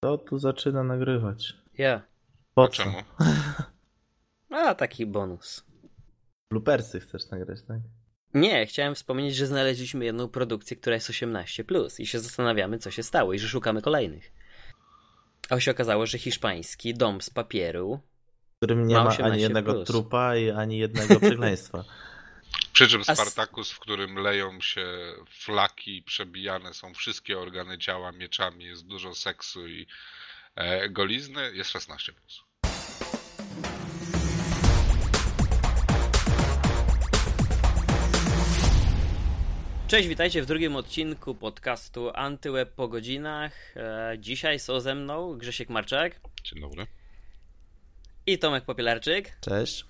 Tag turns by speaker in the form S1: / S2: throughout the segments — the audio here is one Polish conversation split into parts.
S1: To tu zaczyna nagrywać.
S2: Ja.
S1: Po
S3: A
S1: co?
S3: czemu?
S2: A, taki bonus.
S1: Bloopersy chcesz nagrać, tak?
S2: Nie, chciałem wspomnieć, że znaleźliśmy jedną produkcję, która jest 18 i się zastanawiamy, co się stało i że szukamy kolejnych. A się okazało, że hiszpański dom z papieru.
S1: W którym nie
S2: Ma
S1: ma
S2: 18
S1: ani jednego
S2: plus.
S1: trupa i ani jednego przekleństwa.
S3: Przy czym Spartakus, w którym leją się flaki, przebijane są wszystkie organy ciała mieczami, jest dużo seksu i e, golizny, jest 16 plus.
S2: Cześć, witajcie w drugim odcinku podcastu Antyweb po godzinach. E, dzisiaj są ze mną Grzesiek Marczak
S3: Dzień dobry.
S2: i Tomek Popielarczyk.
S1: Cześć.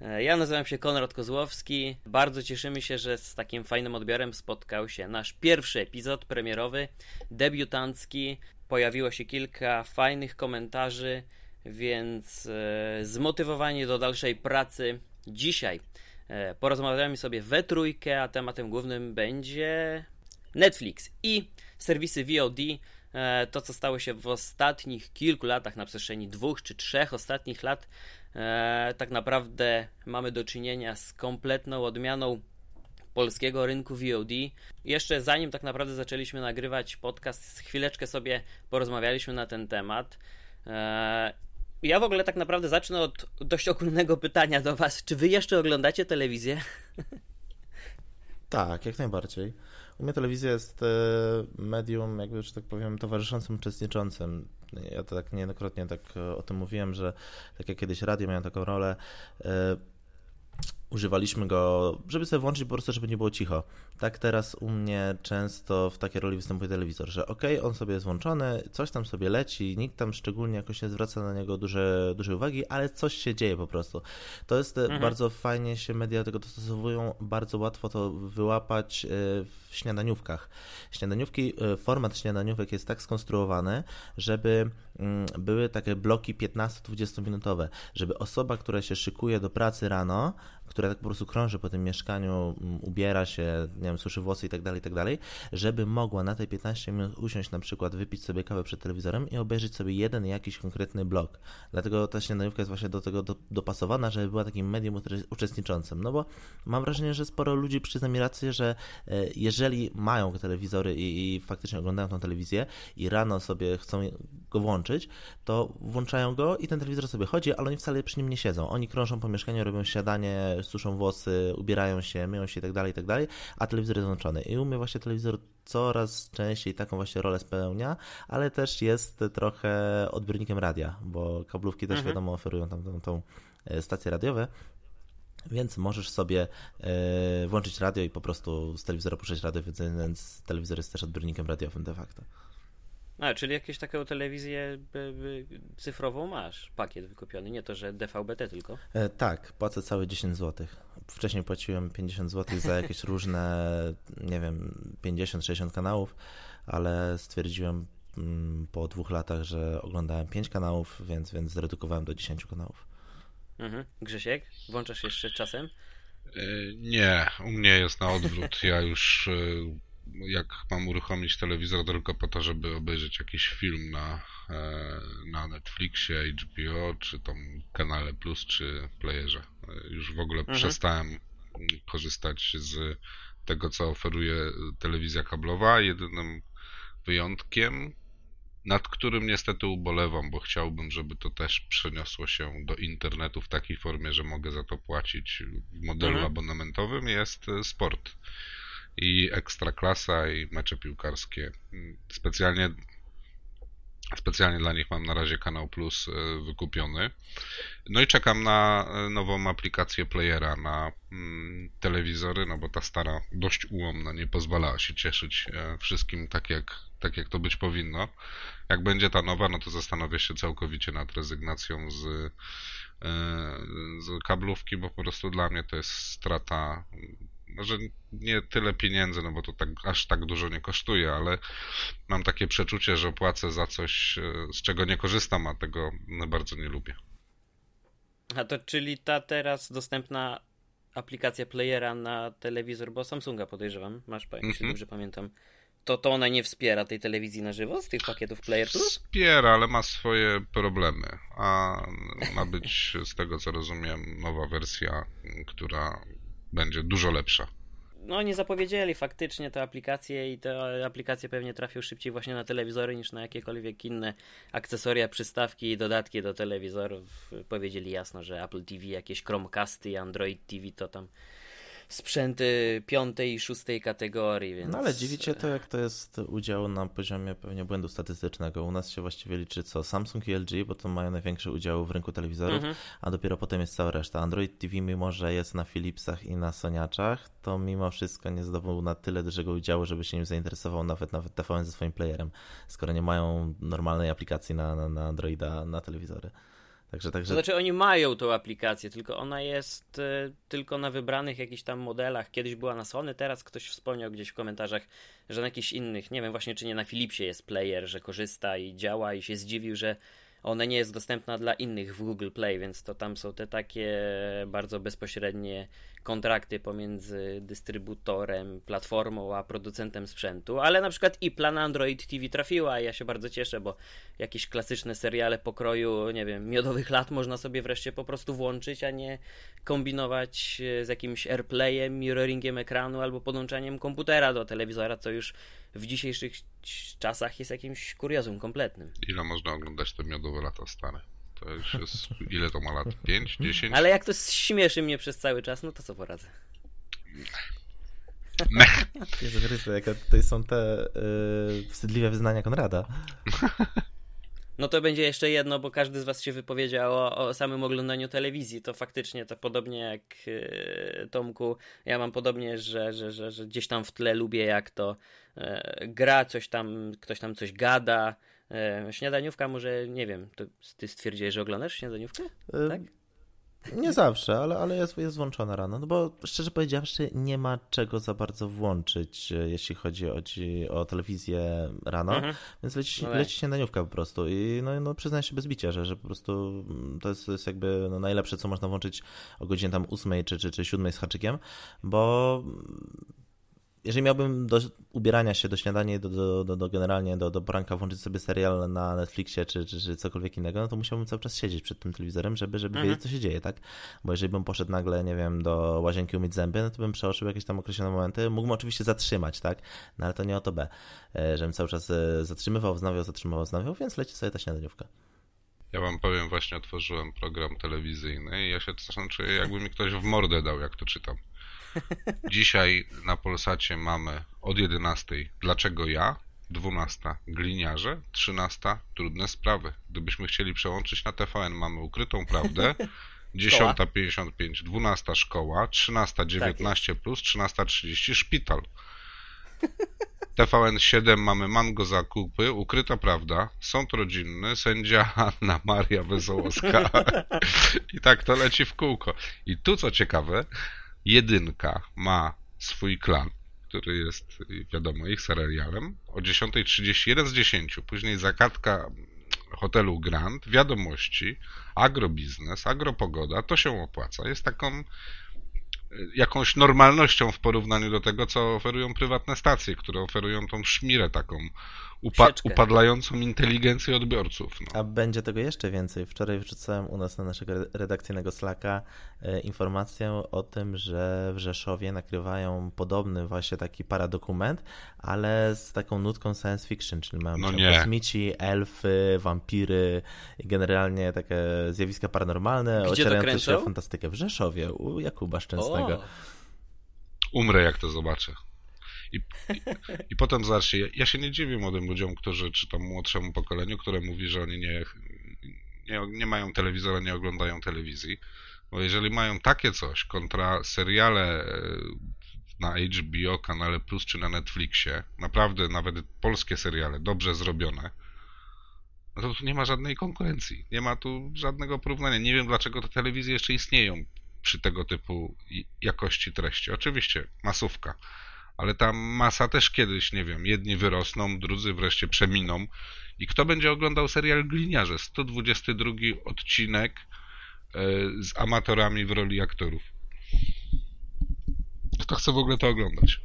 S2: E, Ja nazywam się Konrad Kozłowski. Bardzo cieszymy się, że z takim fajnym odbiorem spotkał się nasz pierwszy epizod premierowy, debiutancki. Pojawiło się kilka fajnych komentarzy, więc e, zmotywowani do dalszej pracy dzisiaj e, porozmawiamy sobie we trójkę, a tematem głównym będzie Netflix i serwisy VOD. To, co stało się w ostatnich kilku latach, na przestrzeni dwóch czy trzech ostatnich lat, e, tak naprawdę mamy do czynienia z kompletną odmianą polskiego rynku VOD. Jeszcze zanim tak naprawdę zaczęliśmy nagrywać podcast, chwileczkę sobie porozmawialiśmy na ten temat. E, Ja w ogóle tak naprawdę zacznę od dość ogólnego pytania do Was. Czy Wy jeszcze oglądacie telewizję?
S1: Tak, jak najbardziej. U mnie telewizja jest e, medium, jakby, że tak powiem, towarzyszącym, uczestniczącym. Ja to tak niejednokrotnie tak e, o tym mówiłem, że tak jak kiedyś radio miałem taką rolę, e, używaliśmy go, żeby sobie włączyć po prostu, żeby nie było cicho. Tak teraz u mnie często w takiej roli występuje telewizor, że okej, on sobie jest włączony, coś tam sobie leci, nikt tam szczególnie jakoś nie zwraca na niego duże, dużej uwagi, ale coś się dzieje po prostu. To jest e, bardzo fajnie się media do tego dostosowują, bardzo łatwo to wyłapać e, w śniadaniówkach. Śniadaniówki, e, format śniadaniówek jest tak skonstruowany, żeby mm, były takie bloki 15-20 minutowe, żeby osoba, która się szykuje do pracy rano, która tak po prostu krąży po tym mieszkaniu, mm, ubiera się, nie wiem, suszy włosy i tak dalej, i tak dalej, żeby mogła na te 15 minut usiąść na przykład, wypić sobie kawę przed telewizorem i obejrzeć sobie jeden jakiś konkretny blok. Dlatego ta śniadaniówka jest właśnie do tego do, dopasowana, żeby była takim medium uczestniczącym. No bo mam wrażenie, że sporo ludzi przyzna mi rację, że e, jeżeli mają telewizory i, i faktycznie oglądają tą telewizję i rano sobie chcą go włączyć, to włączają go i ten telewizor sobie chodzi, ale oni wcale przy nim nie siedzą. Oni krążą po mieszkaniu, robią śniadanie, suszą włosy, ubierają się, myją się i tak dalej, i tak dalej, a telewizor jest włączony. I u mnie właśnie telewizor coraz częściej taką właśnie rolę spełnia, ale też jest trochę odbiornikiem radia, bo kablówki też wiadomo oferują tam tą, tą e, stacje radiowe. Więc możesz sobie e, włączyć radio i po prostu z telewizora puszczać radio, więc telewizor jest też odbiornikiem radiowym de facto.
S2: A, czyli jakąś taką telewizję by, by, cyfrową masz, pakiet wykupiony, nie to, że DVB-T tylko.
S1: E, tak, płacę całe 10 zł. Wcześniej płaciłem 50 zł za jakieś różne, nie wiem, 50-60 kanałów, ale stwierdziłem mm, po dwóch latach, że oglądałem 5 kanałów, więc, więc zredukowałem do 10 kanałów.
S2: Mhm. Grzesiek, włączasz jeszcze czasem?
S3: E, Nie, u mnie jest na odwrót. Ja już e, jak mam uruchomić telewizor tylko po to, żeby obejrzeć jakiś film na, e, na Netflixie, HBO, czy tam kanale Plus, czy playerze. E, Już w ogóle
S2: Mhm.
S3: przestałem korzystać z tego, co oferuje telewizja kablowa. Jedynym wyjątkiem, nad którym niestety ubolewam, bo chciałbym, żeby to też przeniosło się do internetu w takiej formie, że mogę za to płacić w modelu
S2: Mhm.
S3: abonamentowym, jest sport. I ekstraklasa, i mecze piłkarskie. Mm, Specjalnie, specjalnie dla nich mam na razie Kanał Plus e, wykupiony. No i czekam na e, nową aplikację playera na mm, telewizory, no bo ta stara dość ułomna nie pozwalała się cieszyć e, wszystkim tak jak, tak jak to być powinno. Jak będzie ta nowa, no to zastanowię się całkowicie nad rezygnacją z, z kablówki, bo po prostu dla mnie to jest strata może nie tyle pieniędzy, no bo to tak, aż tak dużo nie kosztuje, ale mam takie przeczucie, że płacę za coś, e, z czego nie korzystam, a tego bardzo nie lubię.
S2: A to czyli ta teraz dostępna aplikacja playera na telewizor, bo Samsunga podejrzewam, masz, jeśli
S3: Mhm.
S2: dobrze pamiętam, to, to ona nie wspiera tej telewizji na żywo z tych pakietów Player Plus?
S3: Wspiera, ale ma swoje problemy. A ma być, z tego co rozumiem, nowa wersja, która będzie dużo lepsza.
S2: No, nie zapowiedzieli faktycznie te aplikacje i te aplikacje pewnie trafią szybciej właśnie na telewizory niż na jakiekolwiek inne akcesoria, przystawki i dodatki do telewizorów. Powiedzieli jasno, że Apple TV, jakieś Chromecasty Android TV to tam sprzęty piątej i szóstej kategorii. Więc...
S1: No ale dziwicie to, jak to jest udział na poziomie pewnie błędu statystycznego. U nas się właściwie liczy co? Samsung i LG, bo to mają największy udział w rynku telewizorów, mhm. a dopiero potem jest cała reszta. Android TV, mimo że jest na Philipsach i na Soniaczach, to mimo wszystko nie zdobył na tyle dużego udziału, żeby się nim zainteresował nawet nawet TVN ze swoim playerem, skoro nie mają normalnej aplikacji na, na, na Androida na telewizory.
S2: Także, także... To znaczy oni mają tą aplikację, tylko ona jest y, tylko na wybranych jakichś tam modelach. Kiedyś była na Sony, teraz ktoś wspomniał gdzieś w komentarzach, że na jakichś innych, nie wiem właśnie czy nie na Philipsie jest player, że korzysta i działa i się zdziwił, że ona nie jest dostępna dla innych w Google Play, więc to tam są te takie bardzo bezpośrednie kontrakty pomiędzy dystrybutorem, platformą, a producentem sprzętu, ale na przykład i plan Android TV trafiła i ja się bardzo cieszę, bo jakieś klasyczne seriale pokroju, nie wiem, miodowych lat można sobie wreszcie po prostu włączyć, a nie kombinować z jakimś AirPlayem, mirroringiem ekranu albo podłączaniem komputera do telewizora, co już w dzisiejszych czasach jest jakimś kuriozum kompletnym.
S3: Ile można oglądać te miodowe lata stare? To już jest, ile to ma lat? 5, 10?
S2: Ale jak to śmieszy mnie przez cały czas, no to co poradzę?
S1: Jezu Chryste, jakie tutaj są te yy, wstydliwe wyznania Konrada.
S2: No to będzie jeszcze jedno, bo każdy z was się wypowiedział o, o samym oglądaniu telewizji. To faktycznie to podobnie jak yy, Tomku, ja mam podobnie, że, że, że, że, gdzieś tam w tle lubię jak to yy, gra, coś tam, ktoś tam coś gada. Yy, śniadaniówka może, nie wiem, to ty stwierdziłeś, że oglądasz śniadaniówkę? tak?
S1: Nie zawsze, ale, ale jest, jest włączona rano. No bo szczerze powiedziawszy, nie ma czego za bardzo włączyć, e, jeśli chodzi o, ci, o telewizję rano, mhm. więc leci, no leci śniadaniówka po prostu. I no, no przyznaję się bez bicia, że, że po prostu mm, to jest, to jest jakby no, najlepsze, co można włączyć o godzinie tam 8 czy, czy, czy 7 z haczykiem, bo jeżeli miałbym do ubierania się, do śniadania, do, do, do, do generalnie do, do poranka włączyć sobie serial na Netflixie czy, czy, czy cokolwiek innego, no to musiałbym cały czas siedzieć przed tym telewizorem, żeby, żeby mhm. wiedzieć, co się dzieje, tak? Bo jeżeli bym poszedł nagle, nie wiem, do łazienki umyć zęby, no to bym przeoczył jakieś tam określone momenty. Mógłbym oczywiście zatrzymać, tak? No ale to nie o to B, e, żebym cały czas e, zatrzymywał, wznawiał, zatrzymywał, wznawiał, więc leci sobie ta śniadaniówka.
S3: Ja wam powiem, właśnie otworzyłem program telewizyjny i ja się czasem czuję, jakby mi ktoś w mordę dał, jak to czytam. Dzisiaj na Polsacie mamy od 11 Dlaczego ja? 12 Gliniarze, 13 Trudne sprawy. Gdybyśmy chcieli przełączyć na TVN, mamy Ukrytą Prawdę, 10.55 12 Szkoła, 13.19 tak plus, 13.30 Szpital. TVN 7 mamy Mango Zakupy, Ukryta Prawda, Sąd Rodzinny, sędzia Anna Maria Wesołowska. I tak to leci w kółko. I tu co ciekawe, jedynka ma swój klan, który jest, wiadomo, ich serialem, o 10.31 z 10. Później zakładka hotelu Grand, wiadomości, agrobiznes, agropogoda, to się opłaca. Jest taką jakąś normalnością w porównaniu do tego, co oferują prywatne stacje, które oferują tą szmirę taką upa upadlającą inteligencję odbiorców.
S1: No. A będzie tego jeszcze więcej. Wczoraj wrzucałem u nas na naszego redakcyjnego Slacka e, informację o tym, że w Rzeszowie nakrywają podobny właśnie taki paradokument, ale z taką nutką science fiction, czyli mają no kosmici, elfy, wampiry, generalnie takie zjawiska paranormalne,
S2: Gdzie ocierające się
S1: fantastykę. W Rzeszowie, u Jakuba Szczęsnego. O.
S3: Umrę, jak to zobaczę. I, i, I, potem zobaczcie, ja, ja, się nie dziwię młodym ludziom, którzy, czy tam młodszemu pokoleniu, które mówi, że oni nie, nie, nie mają telewizora, nie oglądają telewizji. Bo jeżeli mają takie coś kontra seriale e, na HBO, kanale Plus czy na Netflixie, naprawdę nawet polskie seriale, dobrze zrobione, no to tu nie ma żadnej konkurencji. Nie ma tu żadnego porównania. Nie wiem, dlaczego te telewizje jeszcze istnieją przy tego typu jakości treści. Oczywiście masówka ale ta masa też kiedyś, nie wiem, jedni wyrosną, drudzy wreszcie przeminą. I kto będzie oglądał serial Gliniarze? 122 odcinek e, z amatorami w roli aktorów. Kto chce w ogóle to oglądać?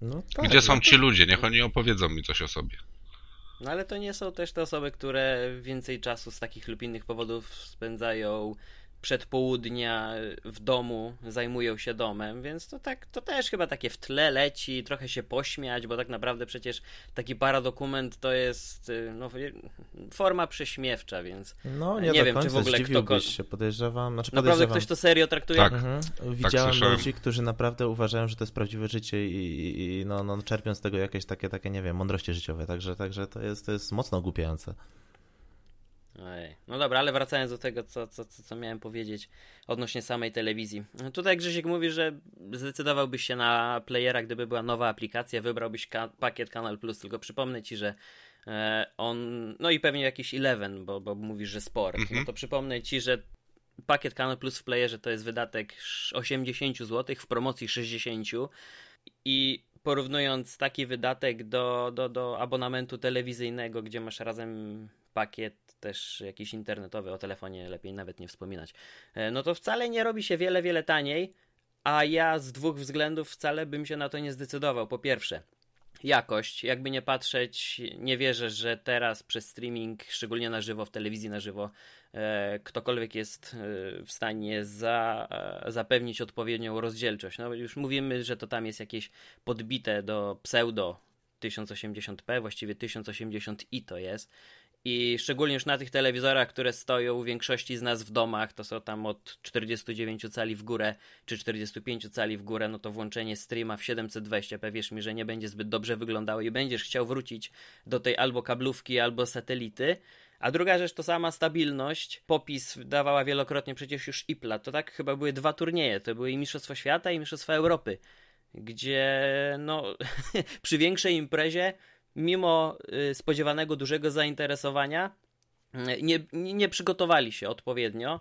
S3: No tak, Gdzie są no ci ludzie? Niech oni opowiedzą mi coś o sobie.
S2: No ale to nie są też te osoby, które więcej czasu z takich lub innych powodów spędzają przedpołudnia w domu zajmują się domem, więc to tak, to też chyba takie w tle leci, trochę się pośmiać, bo tak naprawdę przecież taki paradokument to jest y, no, forma prześmiewcza, więc
S1: no, nie, nie wiem, czy w ogóle kto się podejrzewam. Znaczy
S2: naprawdę ktoś to serio traktuje? Tak.
S1: Mhm. Tak Widziałem tak ludzi, którzy naprawdę uważają, że to jest prawdziwe życie i, i no, no, czerpią z tego jakieś takie, takie, nie wiem, mądrości życiowe, także, także to, jest, to jest mocno głupiające.
S2: No dobra, ale wracając do tego, co, co, co, co miałem powiedzieć odnośnie samej telewizji. Tutaj Grzesiek mówi, że zdecydowałbyś się na playera, gdyby była nowa aplikacja, wybrałbyś ka pakiet Kanal Plus, tylko przypomnę ci, że e, on, no i pewnie jakiś Eleven, bo, bo mówisz, że sport. Mhm. No to przypomnę ci, że pakiet Kanal Plus w playerze to jest wydatek 80 zł, w promocji 60 i porównując taki wydatek do, do, do abonamentu telewizyjnego, gdzie masz razem pakiet też jakiś internetowy, o telefonie lepiej nawet nie wspominać, e, no to wcale nie robi się wiele, wiele taniej, a ja z dwóch względów wcale bym się na to nie zdecydował. Po pierwsze, jakość. Jakby nie patrzeć, nie wierzę, że teraz przez streaming, szczególnie na żywo, w telewizji na żywo, ktokolwiek jest e, w stanie za, e, zapewnić odpowiednią rozdzielczość. No już mówimy, że to tam jest jakieś podbite do pseudo 1080p, właściwie 1080i to jest. I szczególnie już na tych telewizorach, które stoją u większości z nas w domach, to są tam od 49 cali w górę, czy 45 cali w górę, no to włączenie streama w 720p, wierz mi, że nie będzie zbyt dobrze wyglądało i będziesz chciał wrócić do tej albo kablówki, albo satelity. A druga rzecz to sama stabilność. Popis dawała wielokrotnie przecież już IPLA. To tak chyba były dwa turnieje. To były i Mistrzostwa Świata i Mistrzostwa Europy. Gdzie no przy większej imprezie mimo y, spodziewanego dużego zainteresowania, nie, nie przygotowali się odpowiednio,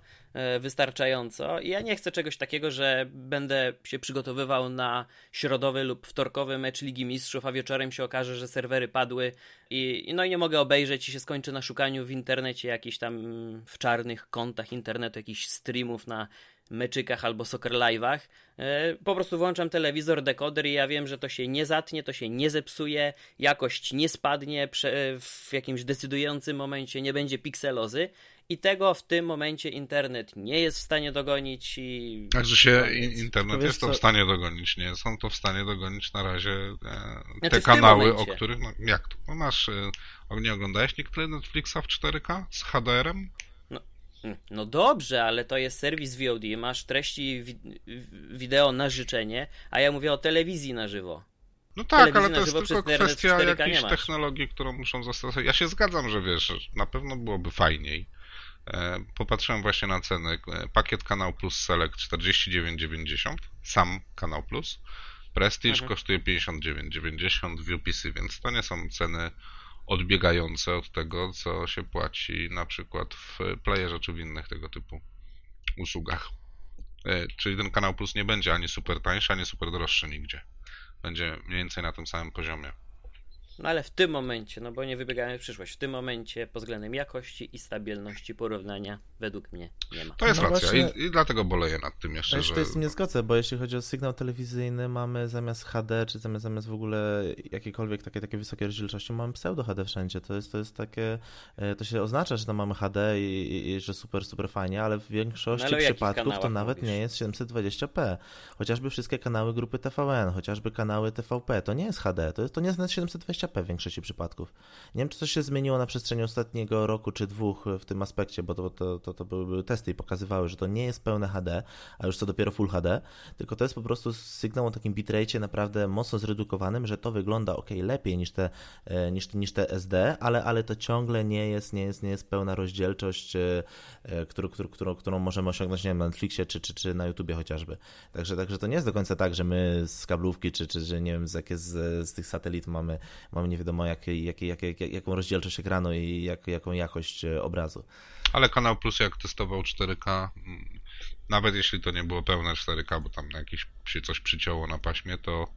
S2: y, wystarczająco. I ja nie chcę czegoś takiego, że będę się przygotowywał na środowy lub wtorkowy mecz Ligi Mistrzów, a wieczorem się okaże, że serwery padły i, no i nie mogę obejrzeć i się skończy na szukaniu w internecie jakichś tam w czarnych kątach internetu, jakichś streamów na meczykach albo soccer live'ach. E, po prostu włączam telewizor, dekoder i ja wiem, że to się nie zatnie, to się nie zepsuje, jakość nie spadnie w jakimś decydującym momencie, nie będzie pikselozy. I tego w tym momencie internet nie jest w stanie dogonić i...
S3: Także się internet jest to w stanie dogonić, nie są to w stanie dogonić na razie e, te znaczy kanały, o których... No, jak to? No masz... E, nie oglądałeś niektóre Netflixa w 4K z HDR-em?
S2: No dobrze, ale to jest serwis VOD, masz treści wi wideo na życzenie, a ja mówię o telewizji na żywo.
S3: No tak, ale to jest tylko kwestia jakiejś technologii, którą muszą zastosować. Ja się zgadzam, że wiesz, na pewno byłoby fajniej. E, popatrzyłem właśnie na ceny. E, pakiet Kanał Plus Select 49,90, sam Kanał Plus. Prestige mhm. kosztuje 59,90 w UPC, więc to nie są ceny odbiegające od tego, co się płaci na przykład w playerze czy w innych tego typu usługach. E, czyli ten kanał Plus nie będzie ani super tańszy, ani super droższy nigdzie. Będzie mniej więcej na tym samym poziomie.
S2: No ale w tym momencie, no bo nie wybiegamy w przyszłość, w tym momencie pod względem jakości i stabilności porównania według mnie nie ma.
S3: To jest
S2: no
S3: racja właśnie, I, I, dlatego boleję nad tym jeszcze,
S1: że... To jest nie zgodzę, bo jeśli chodzi o sygnał telewizyjny, mamy zamiast HD, czy zamiast, zamiast w ogóle jakiekolwiek takie, takie wysokie rozdzielczości, mamy pseudo HD wszędzie. To jest, to jest takie, e, to się oznacza, że tam mamy HD i, i, i że super, super fajnie, ale w większości no, przypadków to nawet mówisz? nie jest 720p. Chociażby wszystkie kanały grupy TVN, chociażby kanały TVP, to nie jest HD, to, jest, to nie jest 720p w większości przypadków. Nie wiem, czy coś się zmieniło na przestrzeni ostatniego roku czy dwóch w tym aspekcie, bo to, to, to, to były, były testy i pokazywały, że to nie jest pełne HD, a już co dopiero Full HD, tylko to jest po prostu sygnał o takim bitrate naprawdę mocno zredukowanym, że to wygląda ok, lepiej niż te, e, niż, niż te SD, ale, ale to ciągle nie jest, nie jest, nie jest pełna rozdzielczość, e, e, którą, którą, którą możemy osiągnąć nie wiem, na Netflixie czy, czy, czy na YouTubie chociażby. Także, także to nie jest do końca tak, że my z kablówki czy, czy że nie wiem, z, jakie z, z tych satelit mamy, mamy nie wiadomo jak, jak, jak, jak, jaką rozdzielczość ekranu i jak, jaką jakość obrazu.
S3: Ale Kanał Plus jak testował 4K, mm, nawet jeśli to nie było pełne 4K, bo tam jakieś się coś przycięło na paśmie, to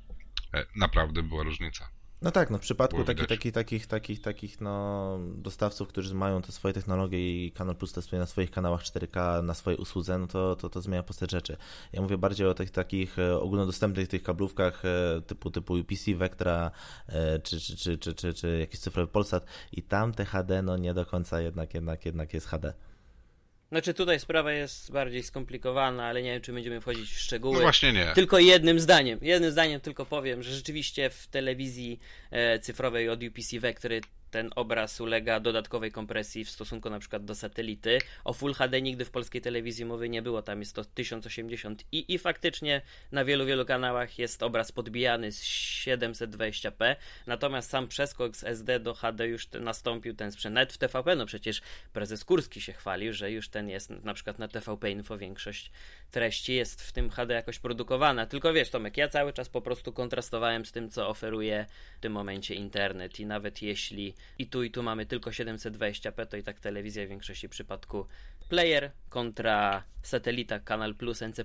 S3: e, naprawdę była różnica.
S1: No tak, no w przypadku takich, takich, takich, takich, takich no, dostawców, którzy mają te swoje technologie i Kanal Plus testuje na swoich kanałach 4K, na swojej usłudze, no to, to, to zmienia postać rzeczy. Ja mówię bardziej o tych takich e, ogólnodostępnych tych kablówkach e, typu, typu UPC, Vectra e, czy, czy, czy, czy, czy, czy jakiś cyfrowy Polsat i tam te HD no nie do końca jednak, jednak, jednak jest HD.
S2: Znaczy tutaj sprawa jest bardziej skomplikowana, ale nie wiem, czy będziemy wchodzić w szczegóły. No
S3: właśnie nie.
S2: Tylko jednym zdaniem. Jednym zdaniem tylko powiem, że rzeczywiście w telewizji e, cyfrowej od UPC Vectory ten obraz ulega dodatkowej kompresji w stosunku na przykład do satelity. O Full HD nigdy w polskiej telewizji mowy nie było, tam jest to 1080 i, i faktycznie na wielu, wielu kanałach jest obraz podbijany z 720p, natomiast sam przeskok z SD do HD już nastąpił ten sprzęt. Nawet w TVP, no przecież prezes Kurski się chwalił, że już ten jest na przykład na TVP Info większość treści jest w tym HD jakoś produkowana. Tylko wiesz Tomek, ja cały czas po prostu kontrastowałem z tym, co oferuje w tym momencie internet i nawet jeśli i tu i tu mamy tylko 720p, to i tak telewizja w większości przypadku player kontra satelita Kanal Plus, NC+.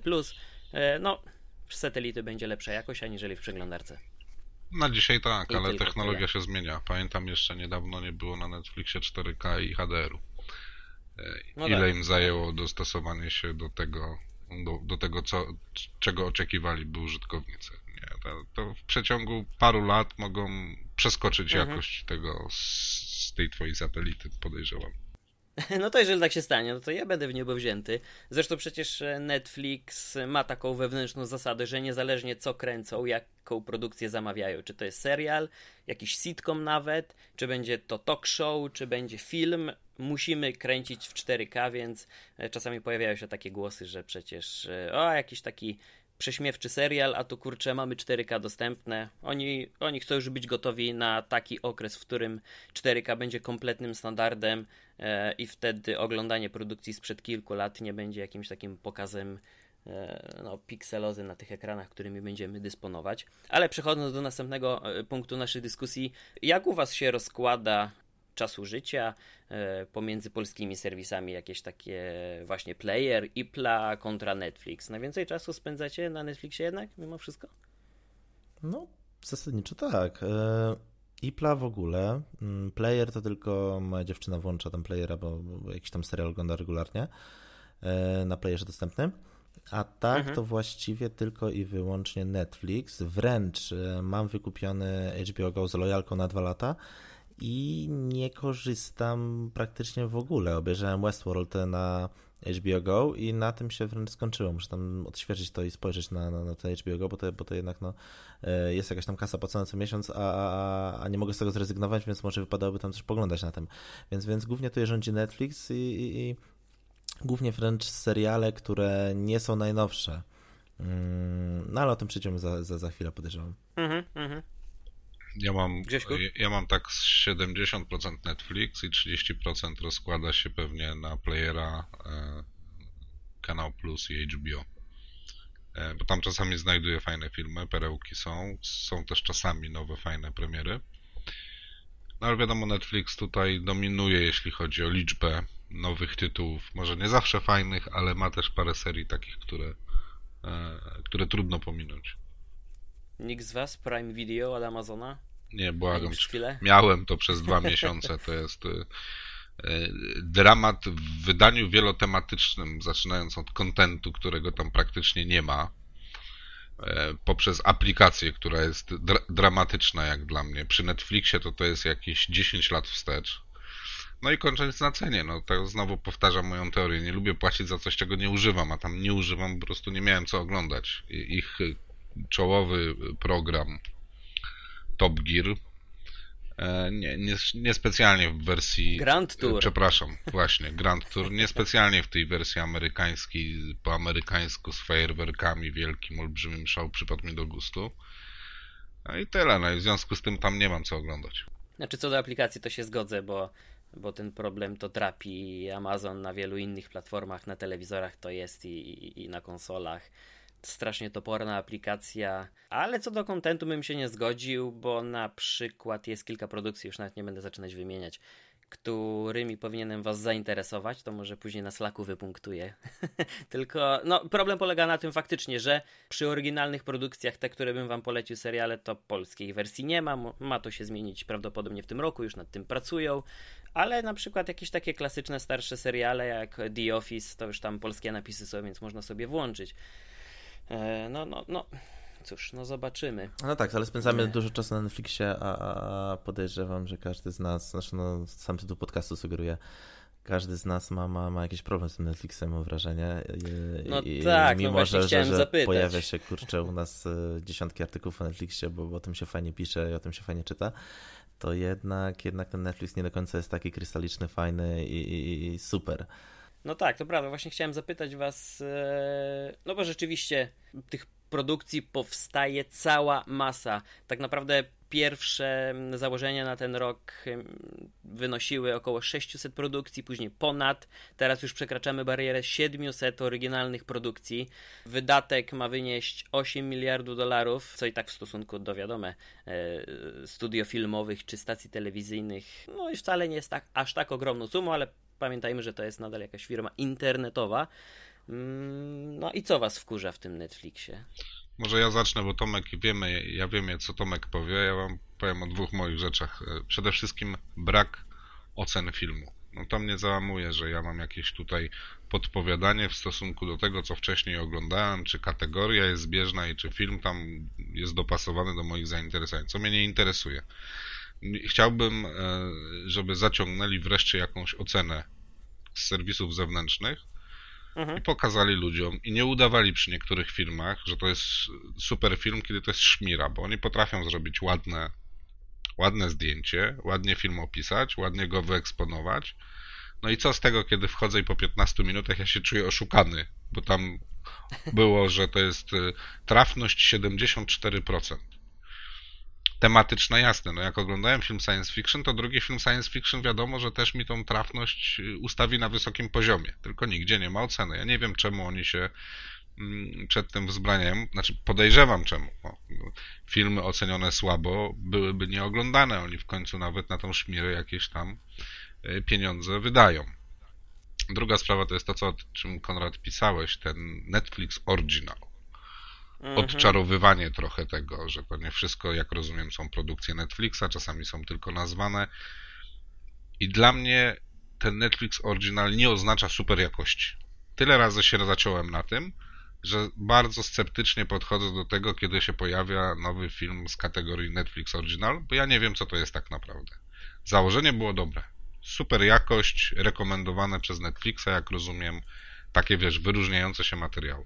S2: E, no, z satelity będzie lepsza jakość aniżeli w przeglądarce.
S3: Na dzisiaj tak, I ale technologia tyle. się zmienia. Pamiętam jeszcze niedawno nie było na Netflixie 4K i HDR-u. E, no Ile tak. im zajęło dostosowanie się do tego, do, do tego co, czego oczekiwaliby użytkownicy. Nie, to, to w przeciągu paru lat mogą przeskoczyć mhm. jakość tego z, z tej twojej satelity, podejrzewam.
S2: No to jeżeli tak się stanie, no to ja będę w niebo wzięty. Zresztą przecież e, Netflix ma taką wewnętrzną zasadę, że niezależnie co kręcą, jaką produkcję zamawiają, czy to jest serial, jakiś sitcom nawet, czy będzie to talk show, czy będzie film, musimy kręcić w 4K, więc e, czasami pojawiają się takie głosy, że przecież e, o, jakiś taki prześmiewczy serial, a tu kurczę mamy 4K dostępne. Oni, oni chcą już być gotowi na taki okres, w którym 4K będzie kompletnym standardem e, i wtedy oglądanie produkcji sprzed kilku lat nie będzie jakimś takim pokazem e, no, pikselozy na tych ekranach, którymi będziemy dysponować. Ale przechodząc do następnego e, punktu naszej dyskusji, jak u Was się rozkłada czasu życia e, pomiędzy polskimi serwisami, jakieś takie właśnie player, IPLA kontra Netflix. Najwięcej czasu spędzacie na Netflixie jednak, mimo wszystko?
S1: No, zasadniczo tak. E, IPLA w ogóle. Mm, player to tylko moja dziewczyna włącza tam playera, bo, bo jakiś tam serial ogląda regularnie e, na playerze dostępnym. A tak mhm. to właściwie tylko i wyłącznie Netflix. Wręcz mam wykupiony HBO Go z lojalką na dwa lata i nie korzystam praktycznie w ogóle. Obejrzałem Westworld na HBO Go i na tym się wręcz skończyło. Muszę tam odświeżyć to i spojrzeć na, na, na to HBO Go, bo to, bo to jednak no, e, jest jakaś tam kasa płacona co miesiąc, a, a, a nie mogę z tego zrezygnować, więc może wypadałoby tam coś poglądać na tym. Więc, więc głównie tutaj rządzi Netflix i, i, i głównie wręcz seriale, które nie są najnowsze. Mm, no ale o tym przejdziemy za, za, za chwilę, podejrzewam. Mhm, mhm.
S3: Ja mam, ja mam tak 70% Netflix i 30% rozkłada się pewnie na playera e, Kanał Plus i HBO. E, bo tam czasami znajduję fajne filmy, perełki są, są też czasami nowe fajne premiery. No ale wiadomo, Netflix tutaj dominuje, jeśli chodzi o liczbę nowych tytułów. Może nie zawsze fajnych, ale ma też parę serii takich, które, e, które trudno pominąć.
S2: Nikt z was Prime Video od Amazona?
S3: Nie, błagam. Miałem to przez dwa miesiące. To jest y, y, dramat w wydaniu wielotematycznym, zaczynając od kontentu, którego tam praktycznie nie ma, e, poprzez aplikację, która jest dra dramatyczna jak dla mnie. Przy Netflixie to to jest jakieś 10 lat wstecz. No i kończąc na cenie, no to znowu powtarzam moją teorię. Nie lubię płacić za coś, czego nie używam, a tam nie używam, po prostu nie miałem co oglądać. Ich czołowy program Top Gear. E, nie, nie, niespecjalnie w wersji.
S2: Grand Tour.
S3: Przepraszam, właśnie, Grand Tour. Niespecjalnie w tej wersji amerykańskiej, po amerykańsku z fajerwerkami, wielkim, olbrzymim show przypadł mi do gustu. No i tyle, no i w związku z tym tam nie mam co oglądać.
S2: Znaczy, co do aplikacji, to się zgodzę, bo, bo ten problem to trapi Amazon na wielu innych platformach, na telewizorach to jest i, i, i na konsolach strasznie toporna aplikacja, ale co do kontentu bym się nie zgodził, bo na przykład jest kilka produkcji, już nawet nie będę zaczynać wymieniać, którymi powinienem Was zainteresować, to może później na Slacku wypunktuję. Tylko no, problem polega na tym faktycznie, że przy oryginalnych produkcjach, te, które bym Wam polecił seriale, to polskiej wersji nie ma. Ma to się zmienić prawdopodobnie w tym roku, już nad tym pracują. Ale na przykład jakieś takie klasyczne, starsze seriale jak The Office, to już tam polskie napisy są, więc można sobie włączyć. E, no, no, no. Cóż, no zobaczymy.
S1: No tak, ale spędzamy dużo czasu na Netflixie, a, a podejrzewam, że każdy z nas, znaczy no, sam tytuł podcastu sugeruje, każdy z nas ma, ma, ma jakiś problem z tym Netflixem, mam wrażenie.
S2: I, no i, tak, no mimo no że, że, że
S1: pojawia się, kurczę, u nas e, dziesiątki artykułów o Netflixie, bo, bo o tym się fajnie pisze i o tym się fajnie czyta, to jednak, jednak ten Netflix nie do końca jest taki krystaliczny, fajny i, i, i super.
S2: No tak, to prawda. Właśnie chciałem zapytać Was, e, no bo rzeczywiście tych produkcji powstaje cała masa. Tak naprawdę pierwsze założenia na ten rok wynosiły około 600 produkcji, później ponad. Teraz już przekraczamy barierę 700 oryginalnych produkcji. Wydatek ma wynieść 8 miliardów dolarów, co i tak w stosunku do wiadome studio filmowych czy stacji telewizyjnych, no i wcale nie jest tak, aż tak ogromną sumą, ale pamiętajmy, że to jest nadal jakaś firma internetowa. Mm, no i co was wkurza w tym Netflixie?
S3: Może ja zacznę, bo Tomek wiemy, ja wiem co Tomek powie. Ja wam powiem o dwóch moich rzeczach. E, przede wszystkim brak ocen filmu. No to mnie załamuje, że ja mam jakieś tutaj podpowiadanie w stosunku do tego, co wcześniej oglądałem, czy kategoria jest zbieżna i czy film tam jest dopasowany do moich zainteresowań, co mnie nie interesuje. Chciałbym, e, żeby zaciągnęli wreszcie jakąś ocenę z serwisów zewnętrznych, mhm. i pokazali ludziom i nie udawali przy niektórych filmach, że to jest super film, kiedy to jest szmira, bo oni potrafią zrobić ładne, ładne zdjęcie, ładnie film opisać, ładnie go wyeksponować. No i co z tego, kiedy wchodzę i po 15 minutach ja się czuję oszukany, bo tam było, że to jest y, trafność 74% tematyczna, jasne. No jak oglądałem film science fiction, to drugi film science fiction wiadomo, że też mi tą trafność y, ustawi na wysokim poziomie. Tylko nigdzie nie ma oceny. Ja nie wiem, czemu oni się mm, przed tym wzbraniają. Znaczy, podejrzewam czemu. No, filmy ocenione słabo byłyby nieoglądane. Oni w końcu nawet na tą szmirę jakieś tam y, pieniądze wydają. Druga sprawa to jest to, co, o czym Konrad pisałeś, ten Netflix Original. Odczarowywanie trochę tego, że to nie wszystko, jak rozumiem, są produkcje Netflixa, czasami są tylko nazwane. I dla mnie ten Netflix Original nie oznacza super jakości. Tyle razy się zaciąłem na tym, że bardzo sceptycznie podchodzę do tego, kiedy się pojawia nowy film z kategorii Netflix Original, bo ja nie wiem, co to jest tak naprawdę. Założenie było dobre. Super jakość, rekomendowane przez Netflixa, jak rozumiem, takie wiesz, wyróżniające się materiały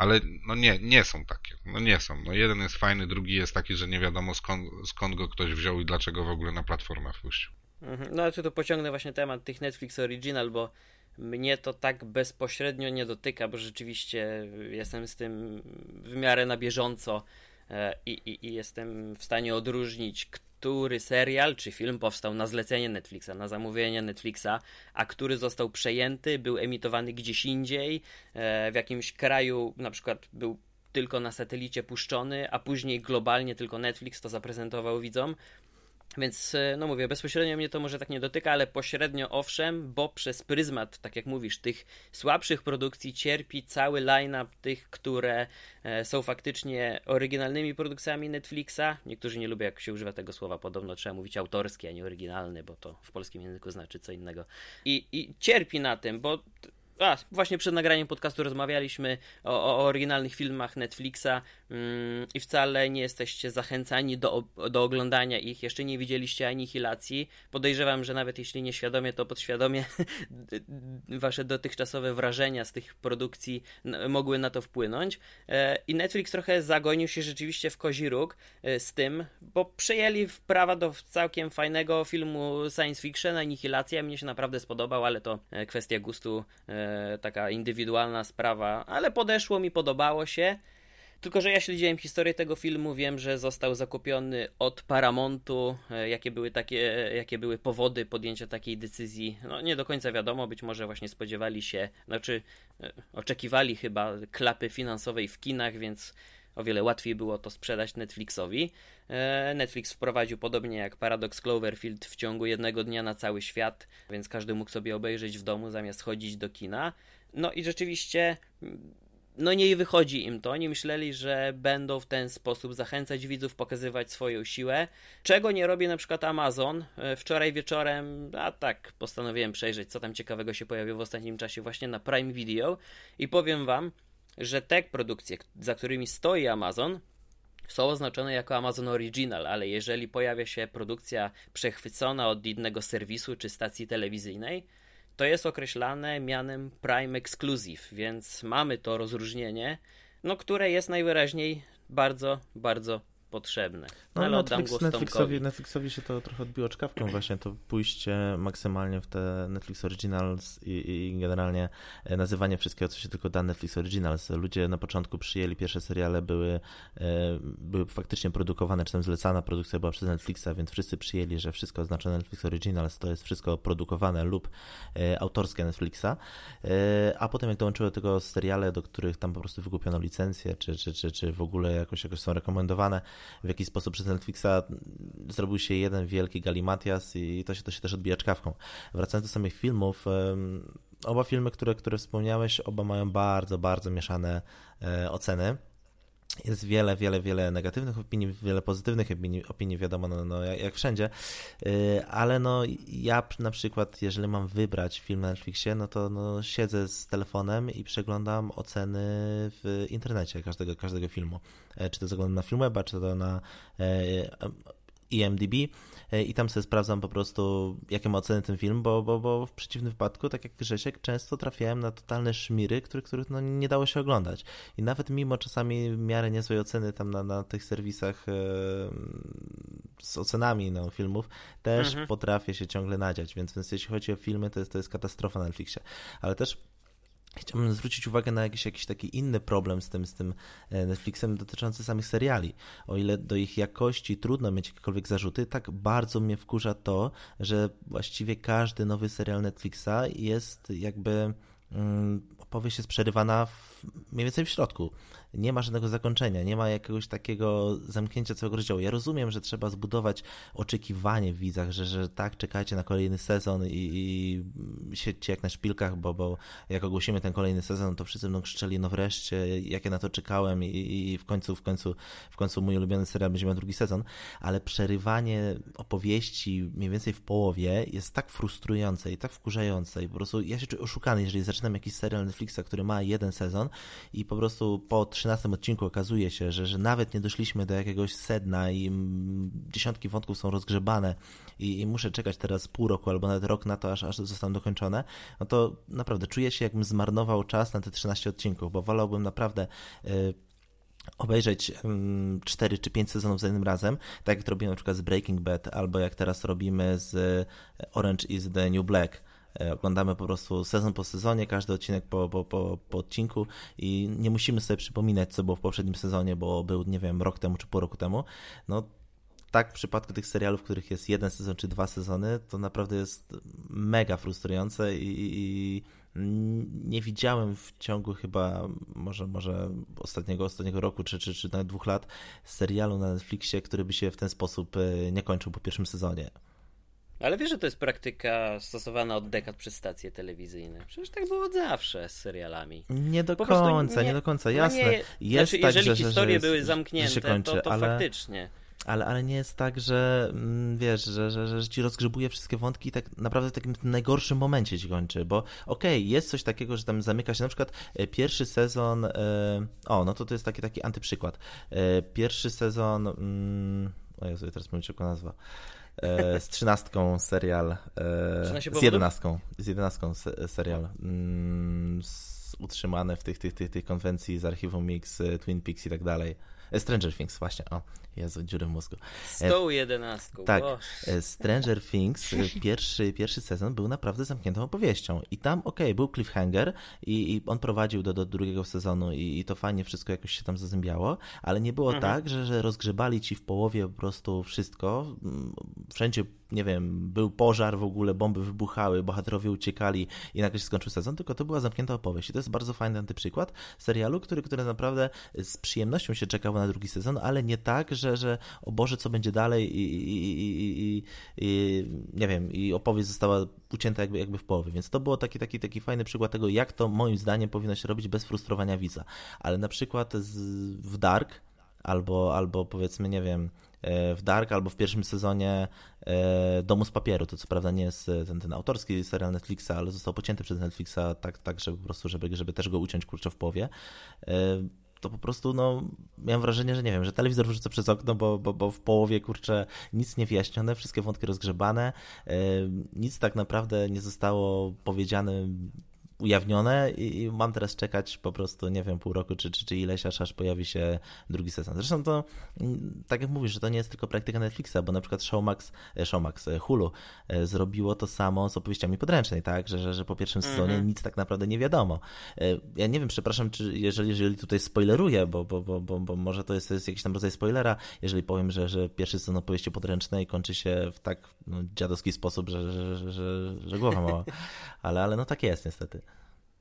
S3: ale no nie, nie są takie. No nie są. No jeden jest fajny, drugi jest taki, że nie wiadomo skąd, skąd go ktoś wziął i dlaczego w ogóle na platformę wpuścił.
S2: Mhm. No ale tu pociągnę właśnie temat tych Netflix Original, bo mnie to tak bezpośrednio nie dotyka, bo rzeczywiście jestem z tym w miarę na bieżąco e, i, i, i jestem w stanie odróżnić, który serial czy film powstał na zlecenie Netflixa, na zamówienie Netflixa, a który został przejęty, był emitowany gdzieś indziej, e, w jakimś kraju na przykład był tylko na satelicie puszczony, a później globalnie tylko Netflix to zaprezentował widzom. Więc, e, no mówię, bezpośrednio mnie to może tak nie dotyka, ale pośrednio owszem, bo przez pryzmat, tak jak mówisz, tych słabszych produkcji cierpi cały line-up tych, które e, są faktycznie oryginalnymi produkcjami Netflixa. Niektórzy nie lubią, jak się używa tego słowa, podobno trzeba mówić autorskie, a nie oryginalny, bo to w polskim języku znaczy co innego. I, i cierpi na tym, bo a, właśnie przed nagraniem podcastu rozmawialiśmy o, o oryginalnych filmach Netflixa i wcale nie jesteście zachęcani do, do oglądania ich. Jeszcze nie widzieliście Anihilacji. Podejrzewam, że nawet jeśli nieświadomie, to podświadomie wasze dotychczasowe wrażenia z tych produkcji mogły na to wpłynąć. E, I Netflix trochę zagonił się rzeczywiście w kozi róg e, z tym, bo przejęli prawa do całkiem fajnego filmu science fiction, Anihilacja. Mnie się naprawdę spodobał, ale to e, kwestia gustu taka indywidualna sprawa, ale podeszło mi, podobało się. Tylko, że ja śledziłem historię tego filmu, wiem, że został zakupiony od Paramountu, e, jakie były takie, jakie były powody podjęcia takiej decyzji, no nie do końca wiadomo, być może właśnie spodziewali się, znaczy e, oczekiwali chyba klapy finansowej w kinach, więc o wiele łatwiej było to sprzedać Netflixowi. E, Netflix wprowadził podobnie jak Paradox Cloverfield w ciągu jednego dnia na cały świat, więc każdy mógł sobie obejrzeć w domu zamiast chodzić do kina. No i rzeczywiście no nie wychodzi im to. Oni myśleli, że będą w ten sposób zachęcać widzów, pokazywać swoją siłę. Czego nie robi na przykład Amazon. E, wczoraj wieczorem, a tak, postanowiłem przejrzeć, co tam ciekawego się pojawiło w ostatnim czasie właśnie na Prime Video i powiem wam, że te produkcje, za którymi stoi Amazon, są oznaczone jako Amazon Original, ale jeżeli pojawia się produkcja przechwycona od innego serwisu czy stacji telewizyjnej, to jest określane mianem Prime Exclusive, więc mamy to rozróżnienie, no, które jest najwyraźniej bardzo, bardzo potrzebne.
S1: No, ale Netflix, Netflixowi, Netflixowi się to trochę odbiło czkawką właśnie, to pójście maksymalnie w te Netflix Originals i, i, generalnie e, nazywanie wszystkiego, co się tylko da Netflix Originals. Ludzie na początku przyjęli, pierwsze seriale były, e, były faktycznie produkowane, czy tam zlecana produkcja była przez Netflixa, więc wszyscy przyjęli, że wszystko oznaczone Netflix Originals to jest wszystko produkowane lub e, autorskie Netflixa, a potem jak dołączyły do tego seriale, do których tam po prostu wykupiono licencję, czy, czy, czy, czy w ogóle jakoś, jakoś są rekomendowane, w jakiś sposób przez Netflixa zrobił się jeden wielki galimatias i to się, to się też odbija czkawką. Wracając do samych filmów, oba filmy, które, które wspomniałeś, oba mają bardzo, bardzo mieszane e, oceny. Jest wiele, wiele, wiele negatywnych opinii, wiele pozytywnych opinii, opinii wiadomo, no, no jak, jak, wszędzie, y, ale no ja na przykład, jeżeli mam wybrać film na Netflixie, no to no, siedzę z telefonem i przeglądam oceny w internecie każdego, każdego filmu. E, czy to zaglądam na Filmweba, czy to na IMDb e, i tam sobie sprawdzam po prostu, jakie ma oceny ten film, bo, bo, bo w przeciwnym wypadku, tak jak Grzesiek, często trafiałem na totalne szmiry, których, których no, nie dało się oglądać. I nawet mimo czasami w miarę niezłej oceny tam na, na tych serwisach e, z ocenami no, filmów, też mhm. potrafię się ciągle nadziać, więc, więc jeśli chodzi o filmy, to jest, to jest katastrofa na Netflixie. Ale też Chciałbym zwrócić uwagę na jakiś, jakiś taki inny problem z tym, z tym e, Netflixem dotyczący samych seriali. O ile do ich jakości trudno mieć jakiekolwiek zarzuty, tak bardzo mnie wkurza to, że właściwie każdy nowy serial Netflixa jest jakby mm, opowieść jest przerywana w, mniej więcej w środku nie ma żadnego zakończenia, nie ma jakiegoś takiego zamknięcia całego rozdziału. Ja rozumiem, że trzeba zbudować oczekiwanie w widzach, że, że tak, czekajcie na kolejny sezon i, i siedźcie jak na szpilkach, bo, bo jak ogłosimy ten kolejny sezon, to wszyscy będą krzyczeli, no wreszcie, jak ja na to czekałem i, i w końcu, w końcu, w końcu mój ulubiony serial będzie miał drugi sezon, ale przerywanie opowieści mniej więcej w połowie jest tak frustrujące i tak wkurzające i po prostu ja się czuję oszukany, jeżeli zaczynam jakiś serial Netflixa, który ma jeden sezon i po prostu po 13 odcinku okazuje się, że, że nawet nie doszliśmy do jakiegoś sedna i dziesiątki wątków są rozgrzebane i, i muszę czekać teraz pół roku albo nawet rok na to, aż, aż zostaną dokończone, no to naprawdę czuję się, jakbym zmarnował czas na te 13 odcinków, bo wolałbym naprawdę. Yy, obejrzeć 4 czy 5 sezonów za jednym razem, tak jak robimy na przykład z Breaking Bad, albo jak teraz robimy z Orange is the New Black, oglądamy po prostu sezon po sezonie, każdy odcinek po, po, po, po odcinku i nie musimy sobie przypominać, co było w poprzednim sezonie, bo był, nie wiem, rok temu czy pół roku temu. No, tak w przypadku tych serialów, w których jest jeden sezon czy dwa sezony, to naprawdę jest mega frustrujące i, i nie widziałem w ciągu chyba może, może ostatniego, ostatniego roku czy, czy, czy nawet dwóch lat serialu na Netflixie, który by się w ten sposób e, nie kończył po pierwszym sezonie.
S2: Ale wiesz, że to jest praktyka stosowana od dekad przez stacje telewizyjne. Przecież tak było od zawsze z serialami.
S1: Nie do końca, nie, nie, do końca, jasne. No nie,
S2: jest znaczy, tak, jeżeli że, historie że, były zamknięte, kończy, to, to ale... faktycznie
S1: ale, ale nie jest tak, że mm, wiesz, że, że, że ci rozgrzebuje wszystkie wątki i tak naprawdę w takim najgorszym momencie ci kończy, bo okej, okay, jest coś takiego, że tam zamyka się na przykład e, pierwszy sezon, e, o, no to to jest taki, taki antyprzykład. E, pierwszy sezon, mm, o Jezu, teraz mówię tylko nazwa. E, z trzynastką serial, e, z jedenastką, z jedenastką serial mm, utrzymane w tych, tych, tych, tych konwencji z archiwum Mix, e, Twin Peaks i tak dalej. Stranger Things, właśnie, o. Jezu, dziury w mózgu.
S2: Z tą jedenastką.
S1: Tak. Stranger Things, pierwszy, pierwszy sezon był naprawdę zamkniętą opowieścią. I tam, okej, okay, był cliffhanger i, i on prowadził do, do drugiego sezonu i, i, to fajnie wszystko jakoś się tam zazębiało, ale nie było mhm. tak, że, że rozgrzebali ci w połowie po prostu wszystko, wszędzie nie wiem, był pożar w ogóle, bomby wybuchały, bohaterowie uciekali i nagle się skończył sezon, tylko to była zamknięta opowieść. I to jest bardzo fajny antyprzykład serialu, który, który naprawdę z przyjemnością się czekało na drugi sezon, ale nie tak, że, że o Boże, co będzie dalej i, i, i, i nie wiem, i opowieść została ucięta jakby, jakby w połowie. Więc to było taki, taki, taki fajny przykład tego, jak to moim zdaniem powinno się robić bez frustrowania widza. Ale na przykład z, w Dark albo, albo powiedzmy, nie wiem, w Dark albo w pierwszym sezonie e, Domu z papieru. To co prawda nie jest ten, ten autorski serial Netflixa, ale został pocięty przez Netflixa tak, tak żeby po prostu, żeby, żeby też go uciąć kurczę w połowie. E, to po prostu, no, miałem wrażenie, że nie wiem, że telewizor wyrzucę przez okno, bo, bo, bo w połowie, kurczę, nic nie wyjaśnione, wszystkie wątki rozgrzebane, nic tak naprawdę nie zostało powiedziane ujawnione i, i, mam teraz czekać po prostu, nie wiem, pół roku czy, czy, czy ileś, aż, aż pojawi się drugi sezon. Zresztą to, mm, tak jak mówisz, że to nie jest tylko praktyka Netflixa, bo na przykład Showmax, e, Showmax e, Hulu e, zrobiło to samo z opowieściami podręcznej, tak, że, że, że po pierwszym sezonie mm -hmm. nic tak naprawdę nie wiadomo. Ja nie wiem, przepraszam, czy jeżeli, jeżeli tutaj spoileruję, bo, bo, bo, bo, bo może to jest, to jest jakiś tam rodzaj spoilera, jeżeli powiem, że, że pierwszy sezon opowieści podręcznej kończy się w tak no, dziadowski sposób, że, że, że, że, że głowa mała. Ale, ale no tak jest niestety.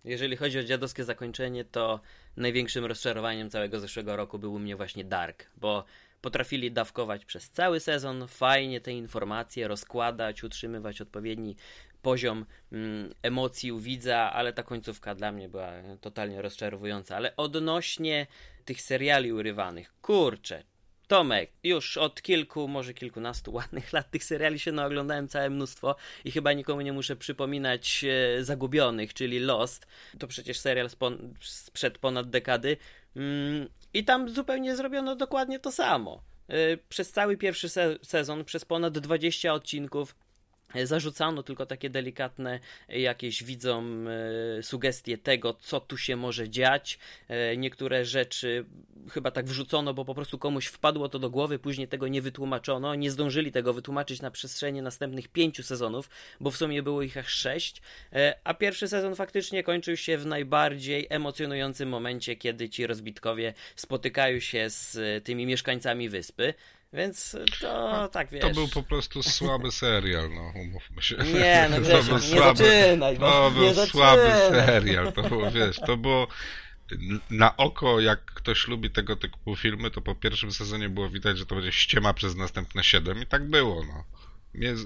S2: Jeżeli chodzi o dziadowskie zakończenie, to największym rozczarowaniem całego zeszłego roku był u mnie właśnie Dark, bo potrafili dawkować przez cały sezon, fajnie te informacje rozkładać, utrzymywać odpowiedni poziom mm, emocji u widza, ale ta końcówka dla mnie była totalnie rozczarowująca. Ale odnośnie tych seriali urywanych, kurczę, Tomek, już od kilku, może kilkunastu ładnych lat tych seriali się naoglądałem całe mnóstwo i chyba nikomu nie muszę przypominać e, Zagubionych, czyli Lost. To przecież serial sprzed ponad dekady. Mm, I tam zupełnie zrobiono dokładnie to samo. E, przez cały pierwszy se sezon, przez ponad 20 odcinków Zarzucano tylko takie delikatne jakieś widzom e, sugestie tego, co tu się może dziać. E, niektóre rzeczy chyba tak wrzucono, bo po prostu komuś wpadło to do głowy, później tego nie wytłumaczono. Nie zdążyli tego wytłumaczyć na przestrzeni następnych pięciu sezonów, bo w sumie było ich aż sześć. E, a pierwszy sezon faktycznie kończył się w najbardziej emocjonującym momencie, kiedy ci rozbitkowie spotykają się z tymi mieszkańcami wyspy. Więc to tak wiesz.
S3: To był po prostu słaby serial, no umówmy się.
S2: Nie, no wiesz, to był nie słaby, zaczynaj, no,
S3: to był
S2: nie
S3: słaby serial, to było, wiesz, to było na oko, jak ktoś lubi tego typu filmy, to po pierwszym sezonie było widać, że to będzie ściema przez następne siedem i tak było, no.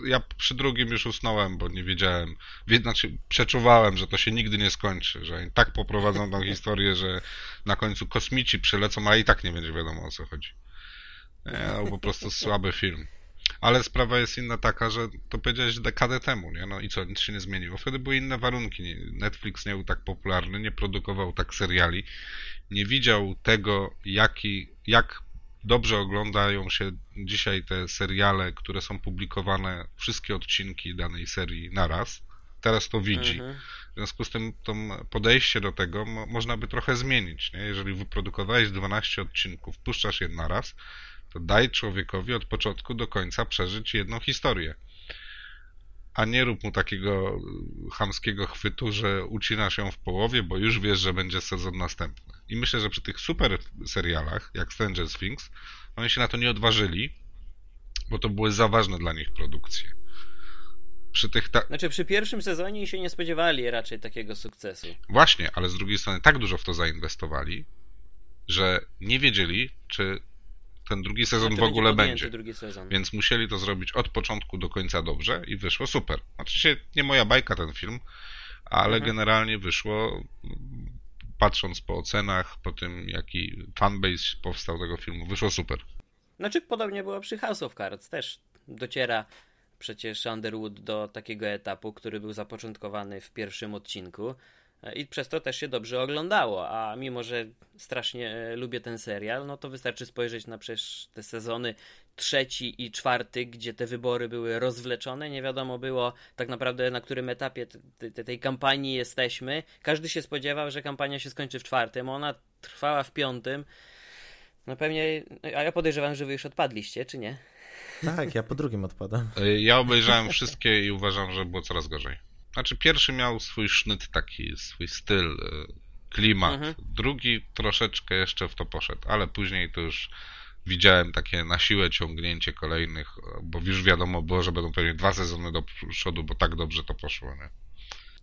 S3: Ja przy drugim już usnąłem, bo nie wiedziałem, znaczy przeczuwałem, że to się nigdy nie skończy, że tak poprowadzą tą historię, że na końcu kosmici przylecą, a i tak nie będzie wiadomo o co chodzi. Nie, no, po prostu słaby film. Ale sprawa jest inna taka, że to powiedziałeś dekadę temu, nie? No i co, nic się nie zmieniło. Wtedy były inne warunki. Netflix nie był tak popularny, nie produkował tak seriali, nie widział tego, jaki, jak dobrze oglądają się dzisiaj te seriale, które są publikowane, wszystkie odcinki danej serii naraz. Teraz to widzi. Mhm. W związku z tym to podejście do tego mo można by trochę zmienić. Nie? Jeżeli wyprodukowałeś 12 odcinków, puszczasz je naraz, to daj człowiekowi od początku do końca przeżyć jedną historię. A nie rób mu takiego chamskiego chwytu, że ucinasz ją w połowie, bo już wiesz, że będzie sezon następny. I myślę, że przy tych super serialach, jak Stranger Things, oni się na to nie odważyli, bo to były za ważne dla nich produkcje.
S2: Przy tych ta... Znaczy przy pierwszym sezonie się nie spodziewali raczej takiego sukcesu.
S3: Właśnie, ale z drugiej strony tak dużo w to zainwestowali, że nie wiedzieli, czy ten drugi sezon w ogóle będzie. Więc musieli to zrobić od początku do końca dobrze i wyszło super. Się, nie moja bajka ten film, ale mhm. generalnie wyszło, patrząc po ocenach, po tym jaki fanbase powstał tego filmu, wyszło super.
S2: Znaczy podobnie było przy House of Cards, też dociera przecież Underwood do takiego etapu, który był zapoczątkowany w pierwszym odcinku i przez to też się dobrze oglądało. A mimo, że strasznie e, lubię ten serial, no to wystarczy spojrzeć na przecież te sezony trzeci i czwarty, gdzie te wybory były rozwleczone. Nie wiadomo było tak naprawdę na którym etapie te, te, tej kampanii jesteśmy. Każdy się spodziewał, że kampania się skończy w czwartym, ona trwała w piątym. No pewnie, a ja podejrzewam, że wy już odpadliście, czy nie?
S1: Tak, ja po drugim odpadam.
S3: Ja obejrzałem wszystkie i uważam, że było coraz gorzej. Znaczy pierwszy miał swój sznyt taki, swój styl, e, klimat. Mhm. Drugi troszeczkę jeszcze w to poszedł, ale później to już widziałem takie na siłę ciągnięcie kolejnych, bo już wiadomo było, że będą pewnie dwa sezony do przodu, bo tak dobrze to poszło, nie?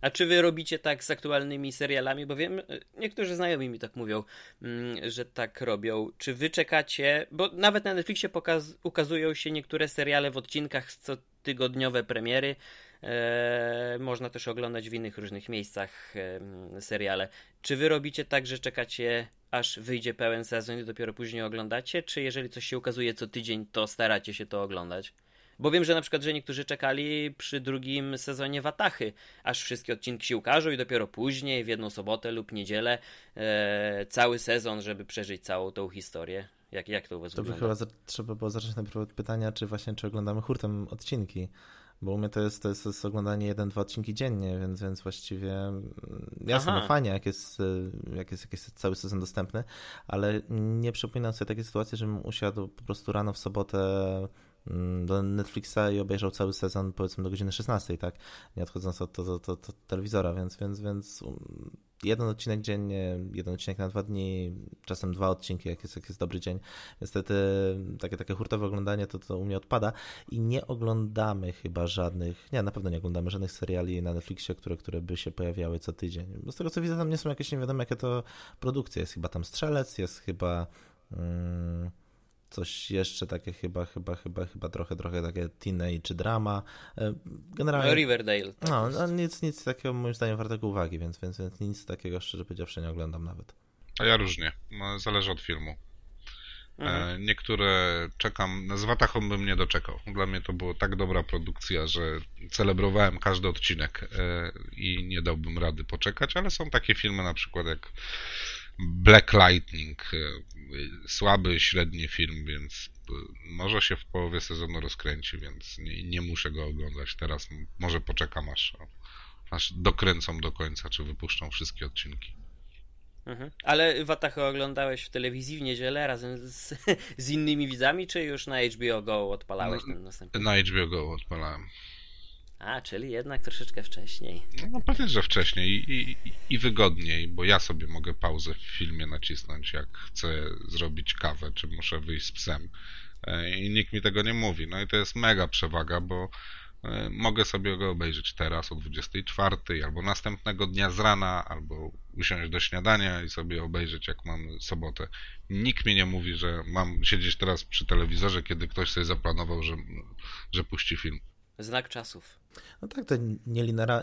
S2: A czy wy robicie tak z aktualnymi serialami? Bo wiem, niektórzy znajomi mi tak mówią, mm, że tak robią. Czy wy czekacie? Bo nawet na Netflixie pokaz- ukazują się niektóre seriale w odcinkach co tygodniowe premiery. Eee, można też oglądać w innych różnych miejscach e, seriale. Czy wy robicie tak, że czekacie aż wyjdzie pełen sezon i dopiero później oglądacie? Czy jeżeli coś się ukazuje co tydzień, to staracie się to oglądać? Bo wiem, że na przykład, że niektórzy czekali przy drugim sezonie Watachy, aż wszystkie odcinki się ukażą i dopiero później, w jedną sobotę lub niedzielę, e, cały sezon, żeby przeżyć całą tą historię. Jak, jak to u was
S1: To by chyba za, trzeba było zacząć najpierw od pytania, czy właśnie czy oglądamy hurtem odcinki. Bo u mnie to jest, to jest, to jest oglądanie jeden, dwa odcinki dziennie, więc, więc właściwie mm, jasne,
S2: Aha.
S1: fajnie, jak jest, y, jak, jest, jak jest cały sezon dostępny, ale nie przypominam sobie takiej sytuacji, żebym usiadł po prostu rano w sobotę mm, do Netflixa i obejrzał cały sezon powiedzmy do godziny 16, tak? Nie odchodząc od, od, od, od, od telewizora, więc, więc, więc jeden odcinek dziennie, jeden odcinek na dwa dni, czasem dwa odcinki, jak jest, jak jest dobry dzień. Niestety takie, takie hurtowe oglądanie to, to u mnie odpada i nie oglądamy chyba żadnych, nie, na pewno nie oglądamy żadnych seriali na Netflixie, które, które by się pojawiały co tydzień. Bo z tego co widzę, tam nie są jakieś, nie wiadomo jakie to produkcje. Jest chyba tam Strzelec, jest chyba... Mm, coś jeszcze takie chyba, chyba, chyba, chyba trochę, trochę takie teenage drama. E, Generalnie...
S2: No, Riverdale. tak
S1: No, no nic, nic takiego moim zdaniem wartego uwagi, więc, więc, więc nic takiego szczerze powiedziawszy nie oglądam nawet.
S3: A ja różnie, no, zależy od filmu.
S2: Mhm.
S3: E, niektóre czekam, z Watachą bym nie doczekał. Dla mnie to była tak dobra produkcja, że celebrowałem każdy odcinek e, i nie dałbym rady poczekać, ale są takie filmy na przykład jak Black Lightning, e, słaby, średni film, więc e, może się w połowie sezonu rozkręci, więc nie, nie muszę go oglądać teraz. Może poczekam aż, aż dokręcą do końca, czy wypuszczą wszystkie odcinki.
S2: Mhm. Ale Watachę oglądałeś w telewizji w niedzielę razem z, z innymi widzami, czy już na HBO Go odpalałeś
S3: No,
S2: ten następny?
S3: Na HBO Go odpalałem.
S2: A, czyli jednak troszeczkę wcześniej.
S3: No pewnie, że wcześniej i, i, i wygodniej, bo ja sobie mogę pauzę w filmie nacisnąć, jak chcę zrobić kawę, czy muszę wyjść z psem. E, I nikt mi tego nie mówi. No i to jest mega przewaga, bo e, mogę sobie go obejrzeć teraz o 24, albo następnego dnia z rana, albo usiąść do śniadania i sobie obejrzeć, jak mam sobotę. Nikt mi nie mówi, że mam siedzieć teraz przy telewizorze, kiedy ktoś sobie zaplanował, że, że puści film.
S2: Znak czasów.
S1: No tak, to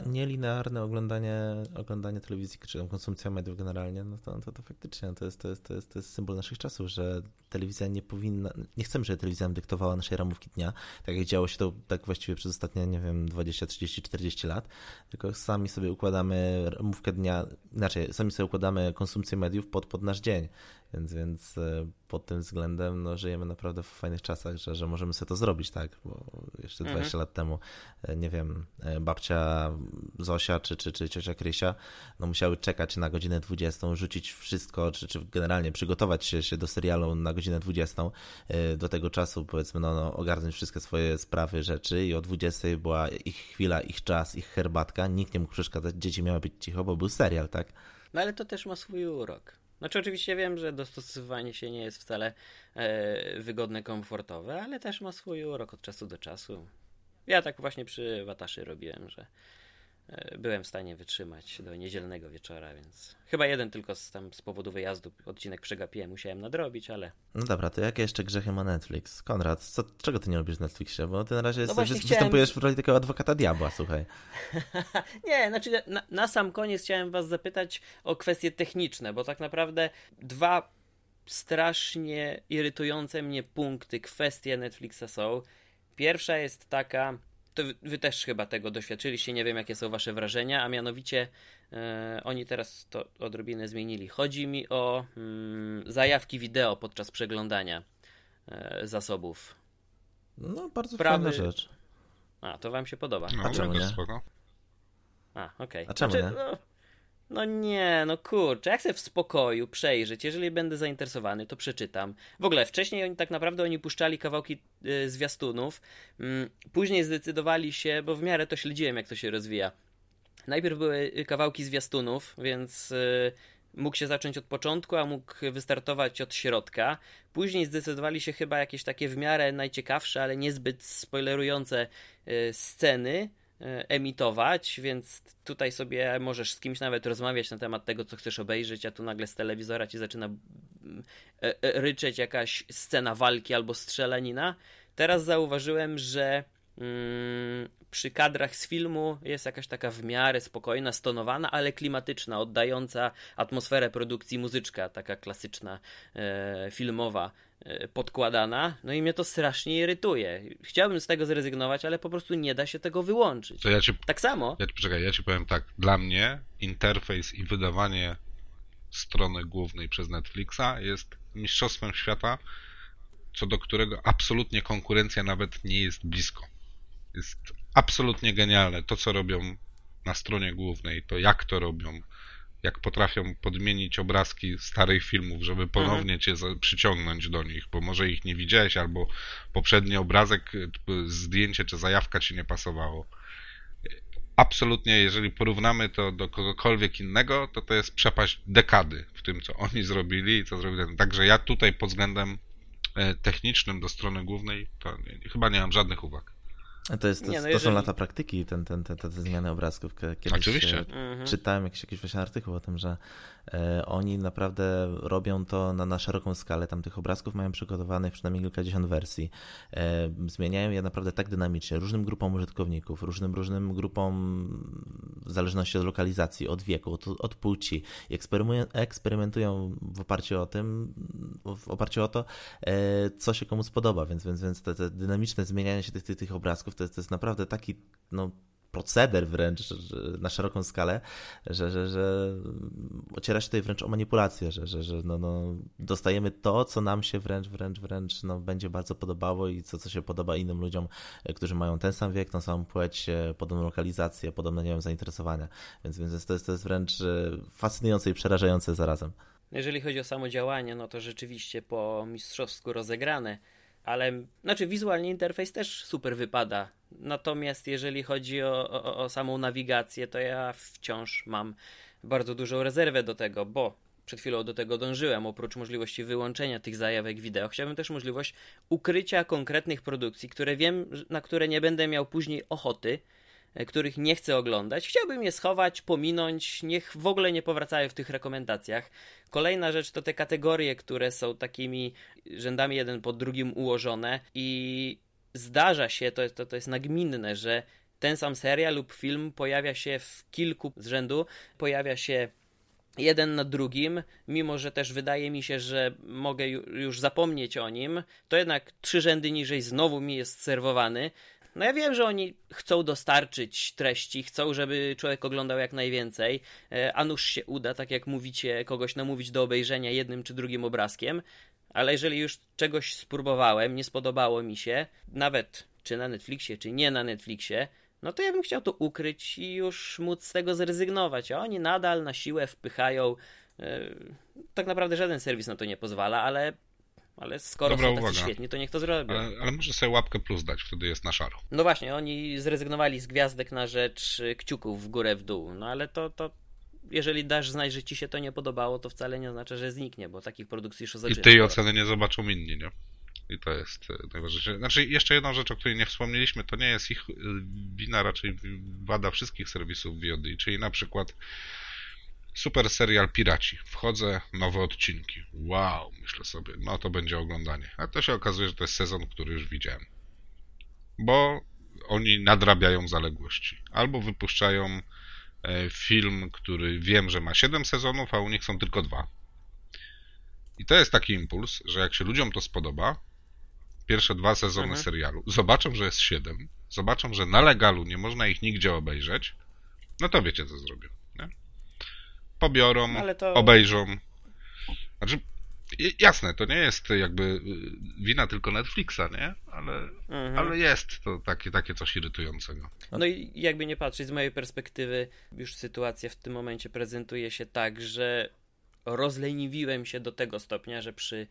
S1: nielinearne oglądanie, oglądanie telewizji, czy tam konsumpcja mediów generalnie, no to, to, to faktycznie to jest, to, jest, to, jest, to jest symbol naszych czasów, że telewizja nie powinna, nie chcemy, żeby telewizja dyktowała naszej ramówki dnia, tak jak działo się to tak właściwie przez ostatnie, nie wiem, 20, 30, 40 lat, tylko sami sobie układamy ramówkę dnia, inaczej, sami sobie układamy konsumpcję mediów pod, pod nasz dzień, więc, więc e, pod tym względem no, żyjemy naprawdę w fajnych czasach, że, że możemy sobie to zrobić, tak, bo jeszcze 20
S2: Mhm.
S1: lat temu, e, nie wiem, e, babcia Zosia czy, czy, czy ciocia Krysia, no musiały czekać na godzinę 20, rzucić wszystko, czy, czy generalnie przygotować się, się do serialu na godzinę 20, e, do tego czasu powiedzmy, no, no ogarnąć wszystkie swoje sprawy, rzeczy i o 20 była ich chwila, ich czas, ich herbatka, nikt nie mógł przeszkadzać, dzieci miały być cicho, bo był serial, tak?
S2: No ale to też ma swój urok. Znaczy oczywiście wiem, że dostosowywanie się nie jest wcale e, wygodne, komfortowe, ale też ma swój urok od czasu do czasu. Ja tak właśnie przy Wataszy robiłem, że byłem w stanie wytrzymać do niedzielnego wieczora, więc chyba jeden tylko z, tam z powodu wyjazdu odcinek przegapiłem, musiałem nadrobić, ale
S1: No dobra, to jakie jeszcze grzechy ma Netflix? Konrad, co, czego ty nie lubisz w Netflixie? Bo ty na razie jesteś,
S2: właśnie
S1: wy-
S2: chciałem-
S1: występujesz w roli takiego adwokata diabła, słuchaj.
S2: Nie, znaczy na, na sam koniec chciałem was zapytać o kwestie techniczne, bo tak naprawdę dwa strasznie irytujące mnie punkty, kwestie Netflixa są. Pierwsza jest taka, to wy, też chyba tego doświadczyliście, nie wiem jakie są wasze wrażenia, a mianowicie e, oni teraz to odrobinę zmienili. Chodzi mi o mm, zajawki wideo podczas przeglądania e, zasobów.
S1: No, bardzo
S2: Prawy-
S1: fajna rzecz.
S2: A, to wam się podoba.
S3: No,
S1: A czemu nie?
S3: spoko.
S2: A, okej.
S1: A czemu
S2: Znaczy,
S1: nie?
S2: No, no nie, no kurczę, jak chcę w spokoju przejrzeć, jeżeli będę zainteresowany, to przeczytam. W ogóle wcześniej oni tak naprawdę oni puszczali kawałki y, zwiastunów, mm, później zdecydowali się, bo w miarę to śledziłem, jak to się rozwija. Najpierw były y, kawałki zwiastunów, więc y, mógł się zacząć od początku, a mógł wystartować od środka. Później zdecydowali się chyba jakieś takie w miarę najciekawsze, ale niezbyt spoilerujące y, sceny y, emitować, więc tutaj sobie możesz z kimś nawet rozmawiać na temat tego, co chcesz obejrzeć, a tu nagle z telewizora ci zaczyna mm, e, e, ryczeć jakaś scena walki albo strzelanina. Teraz zauważyłem, że przy kadrach z filmu jest jakaś taka w miarę spokojna, stonowana, ale klimatyczna, oddająca atmosferę produkcji muzyczka, taka klasyczna, e, filmowa, e, podkładana. No i mnie to strasznie irytuje. Chciałbym z tego zrezygnować, ale po prostu nie da się tego wyłączyć.
S3: Ja ci,
S2: tak samo.
S3: Ja, poczekaj, ja ci powiem tak. Dla mnie interfejs i wydawanie strony głównej przez Netflixa jest mistrzostwem świata, co do którego absolutnie konkurencja nawet nie jest blisko. Jest absolutnie genialne. To, co robią na stronie głównej, to jak to robią, jak potrafią podmienić obrazki starych filmów, żeby mhm. ponownie cię przyciągnąć do nich, bo może ich nie widziałeś, albo poprzedni obrazek, zdjęcie czy zajawka ci nie pasowało. Absolutnie, jeżeli porównamy to do kogokolwiek innego, to to jest przepaść dekady w tym, co oni zrobili i co zrobili. Także ja tutaj pod względem e, technicznym do strony głównej, to nie, chyba nie mam żadnych uwag.
S1: To, jest, to, nie, no to jeżeli... są lata praktyki, ten, ten, te, te zmiany obrazków.
S3: Kiedyś Oczywiście.
S1: Mhm. czytałem jakiś, jakiś właśnie artykuł o tym, że e, oni naprawdę robią to na, na szeroką skalę. Tam tych obrazków mają przygotowanych przynajmniej kilkadziesiąt wersji. E, zmieniają je naprawdę tak dynamicznie, różnym grupom użytkowników, różnym, różnym grupom w zależności od lokalizacji, od wieku, od, od płci. I eksperymentują w oparciu o tym, w oparciu o to, e, co się komu spodoba, więc, więc, więc te, te dynamiczne zmienianie się tych, tych, tych obrazków to to jest naprawdę taki no, proceder wręcz na szeroką skalę, że, że, że ociera się tutaj wręcz o manipulację, że, że, że no, no, dostajemy to, co nam się wręcz, wręcz, wręcz no, będzie bardzo podobało i co, co się podoba innym ludziom, e, którzy mają ten sam wiek, tą samą płeć, e, podobną lokalizację, podobne, nie wiem, zainteresowania. Więc, więc to, jest, to jest wręcz e, fascynujące i przerażające zarazem.
S2: Jeżeli chodzi o samo działanie, no to rzeczywiście po mistrzowsku rozegrane ale znaczy wizualnie interfejs też super wypada. Natomiast jeżeli chodzi o, o, o, samą nawigację, to ja wciąż mam bardzo dużą rezerwę do tego, bo przed chwilą do tego dążyłem. Oprócz możliwości wyłączenia tych zajawek wideo, chciałbym też możliwość ukrycia konkretnych produkcji, które wiem, na które nie będę miał później ochoty których nie chcę oglądać. Chciałbym je schować, pominąć, niech w ogóle nie powracają w tych rekomendacjach. Kolejna rzecz to te kategorie, które są takimi rzędami jeden pod drugim ułożone i zdarza się, to, to, to jest nagminne, że ten sam serial lub film pojawia się w kilku z rzędu, pojawia się jeden na drugim, mimo że też wydaje mi się, że mogę już zapomnieć o nim, to jednak trzy rzędy niżej znowu mi jest serwowany. No ja wiem, że oni chcą dostarczyć treści, chcą, żeby człowiek oglądał jak najwięcej, e, a nuż się uda, tak jak mówicie, kogoś namówić do obejrzenia jednym czy drugim obrazkiem, ale jeżeli już czegoś spróbowałem, nie spodobało mi się, nawet czy na Netflixie, czy nie na Netflixie, no to ja bym chciał to ukryć i już móc z tego zrezygnować, a oni nadal na siłę wpychają. Yy, tak naprawdę żaden serwis na to nie pozwala, ale ale skoro Dobra są tacy uwaga. świetni, to niech to zrobią.
S3: Ale, ale może sobie łapkę plus dać, wtedy jest na szaro.
S2: No właśnie, oni zrezygnowali z gwiazdek na rzecz kciuków w górę, w dół. No ale to, to jeżeli dasz znać, że ci się to nie podobało, to wcale nie oznacza, że zniknie, bo takich produkcji już zaczyna.
S3: I tej oceny nie zobaczą inni, nie? I to jest e, najważniejsze. Znaczy, jeszcze jedną rzecz, o której nie wspomnieliśmy, to nie jest ich e, wina, raczej wada wszystkich serwisów VOD, czyli na przykład Super serial Piraci. Wchodzę, nowe odcinki. Wow, myślę sobie, no to będzie oglądanie. A to się okazuje, że to jest sezon, który już widziałem. Bo oni nadrabiają zaległości. Albo wypuszczają e, film, który wiem, że ma 7 sezonów, a u nich są tylko dwa. I to jest taki impuls, że jak się ludziom to spodoba, pierwsze dwa sezony mhm. serialu, zobaczą, że jest 7, zobaczą, że na legalu nie można ich nigdzie obejrzeć, no to wiecie, co zrobią pobiorą, to... obejrzą. Znaczy, jasne, to nie jest jakby y, wina tylko Netflixa, nie? Ale, mhm. ale jest to takie, takie coś irytującego.
S2: No i jakby nie patrzeć, z mojej perspektywy już sytuacja w tym momencie prezentuje się tak, że rozleniwiłem się do tego stopnia, że przy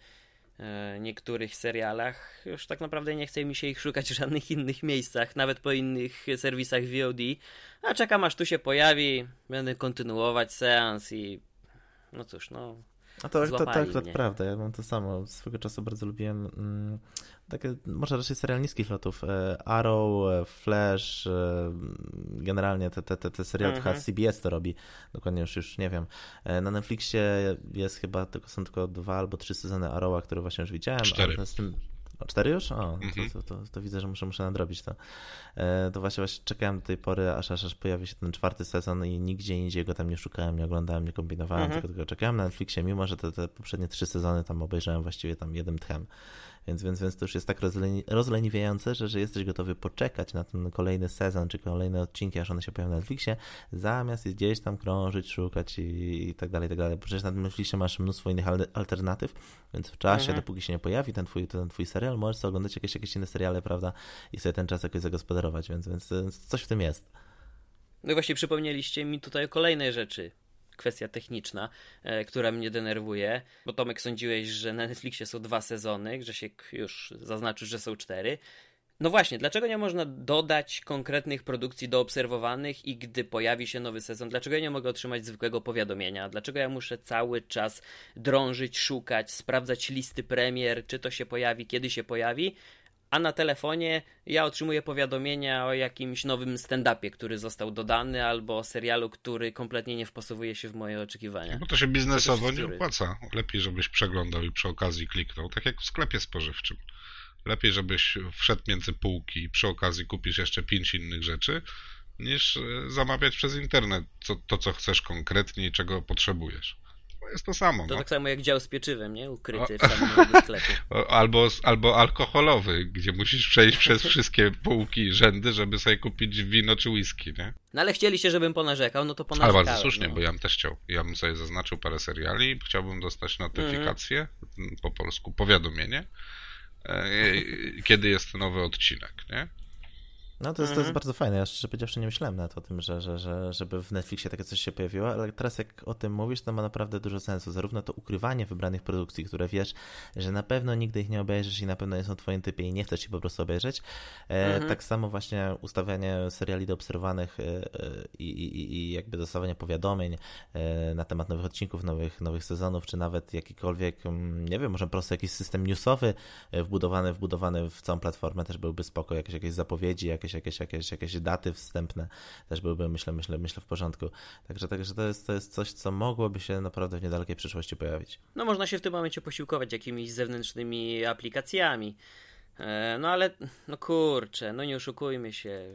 S2: niektórych serialach. Już tak naprawdę nie chce mi się ich szukać w żadnych innych miejscach, nawet po innych serwisach VOD. A czekam aż tu się pojawi, będę kontynuować seans i no cóż, no
S1: a to, to, to, to akurat prawda, ja mam to samo. Swego czasu bardzo lubiłem mm, takie, może raczej serial niskich lotów. E, Arrow, e, Flash, e, generalnie te, te, te, te serialy, mhm. CBS to robi, dokładnie już, już nie wiem. Na Netflixie jest chyba, tylko są tylko dwa albo trzy sezony Arrowa, które właśnie już widziałem.
S3: Cztery. z
S1: tym, o, cztery już? O, mhm. to, to, to, to, widzę, że muszę, muszę nadrobić to. E, to właśnie, właśnie czekałem do tej pory, aż, aż, aż pojawi się ten czwarty sezon i nigdzie indziej go tam nie szukałem, nie oglądałem, nie kombinowałem, mhm. tylko, tylko czekałem na Netflixie, mimo że te, te poprzednie trzy sezony tam obejrzałem właściwie tam jednym tchem. Więc, więc, więc to już jest tak rozleni rozleniwiające, że, że jesteś gotowy poczekać na ten kolejny sezon, czy kolejne odcinki, aż one się pojawią na Netflixie, zamiast gdzieś tam krążyć, szukać i, i tak dalej, i tak dalej. Przecież na Netflixie masz mnóstwo innych alternatyw, więc w czasie, mhm. dopóki się nie pojawi ten twój, ten twój serial, możesz sobie oglądać jakieś, jakieś inne seriale, prawda, i sobie ten czas jakoś zagospodarować, więc, więc, więc coś w tym jest.
S2: No i właśnie przypomnieliście mi tutaj o kolejnej rzeczy kwestia techniczna, e, która mnie denerwuje, bo Tomek sądziłeś, że na Netflixie są dwa sezony, że się już zaznaczył, że są cztery. No właśnie, dlaczego nie można dodać konkretnych produkcji do obserwowanych i gdy pojawi się nowy sezon, dlaczego ja nie mogę otrzymać zwykłego powiadomienia? Dlaczego ja muszę cały czas drążyć, szukać, sprawdzać listy premier, czy to się pojawi, kiedy się pojawi, a na telefonie ja otrzymuję powiadomienia o jakimś nowym stand-upie, który został dodany, albo o serialu, który kompletnie nie wpasowuje się w moje oczekiwania.
S3: Bo to się biznesowo nie opłaca. Lepiej, żebyś przeglądał i przy okazji kliknął, tak jak w sklepie spożywczym. Lepiej, żebyś wszedł między półki i przy okazji kupisz jeszcze pięć innych rzeczy, niż e, zamawiać przez internet to, to co chcesz konkretnie i czego potrzebujesz jest to samo.
S2: To
S3: no.
S2: tak samo jak dział z pieczywem, nie? Ukryty o. w samym sklepie.
S3: Albo, albo alkoholowy, gdzie musisz przejść przez wszystkie półki i rzędy, żeby sobie kupić wino czy whisky, nie?
S2: No ale chcieliście, żebym ponarzekał, no to ponarzekałem.
S3: Ale bardzo słusznie, no. bo ja bym też chciał. Ja bym sobie zaznaczył parę seriali chciałbym dostać notyfikację, mm. po polsku powiadomienie, e, kiedy jest nowy odcinek, nie?
S1: No to jest, to jest mhm. bardzo fajne. Ja szczerze powiedziawszy nie myślałem nawet o tym, że, że, że, żeby w Netflixie takie coś się pojawiło, ale teraz jak o tym mówisz, to ma naprawdę dużo sensu. Zarówno to ukrywanie wybranych produkcji, które wiesz, że na pewno nigdy ich nie obejrzysz i na pewno nie są twoim typie i nie chcesz ich po prostu obejrzeć. E, mhm. Tak samo właśnie ustawianie seriali do obserwowanych e, e, i, i, i jakby dostawanie powiadomień na temat nowych odcinków, nowych, nowych sezonów, czy nawet jakikolwiek, mm, nie wiem, może po prostu jakiś system newsowy wbudowany, wbudowany w całą platformę też byłby spoko, jakieś, jakieś zapowiedzi, jakieś jakieś, jakieś, jakieś, jakieś daty wstępne też byłyby, myślę, myślę, myślę w porządku. Także, także to, jest, to jest coś, co mogłoby się naprawdę w niedalekiej przyszłości pojawić.
S2: No można się w tym momencie posiłkować jakimiś zewnętrznymi aplikacjami. E, no ale, no kurczę, no nie oszukujmy się.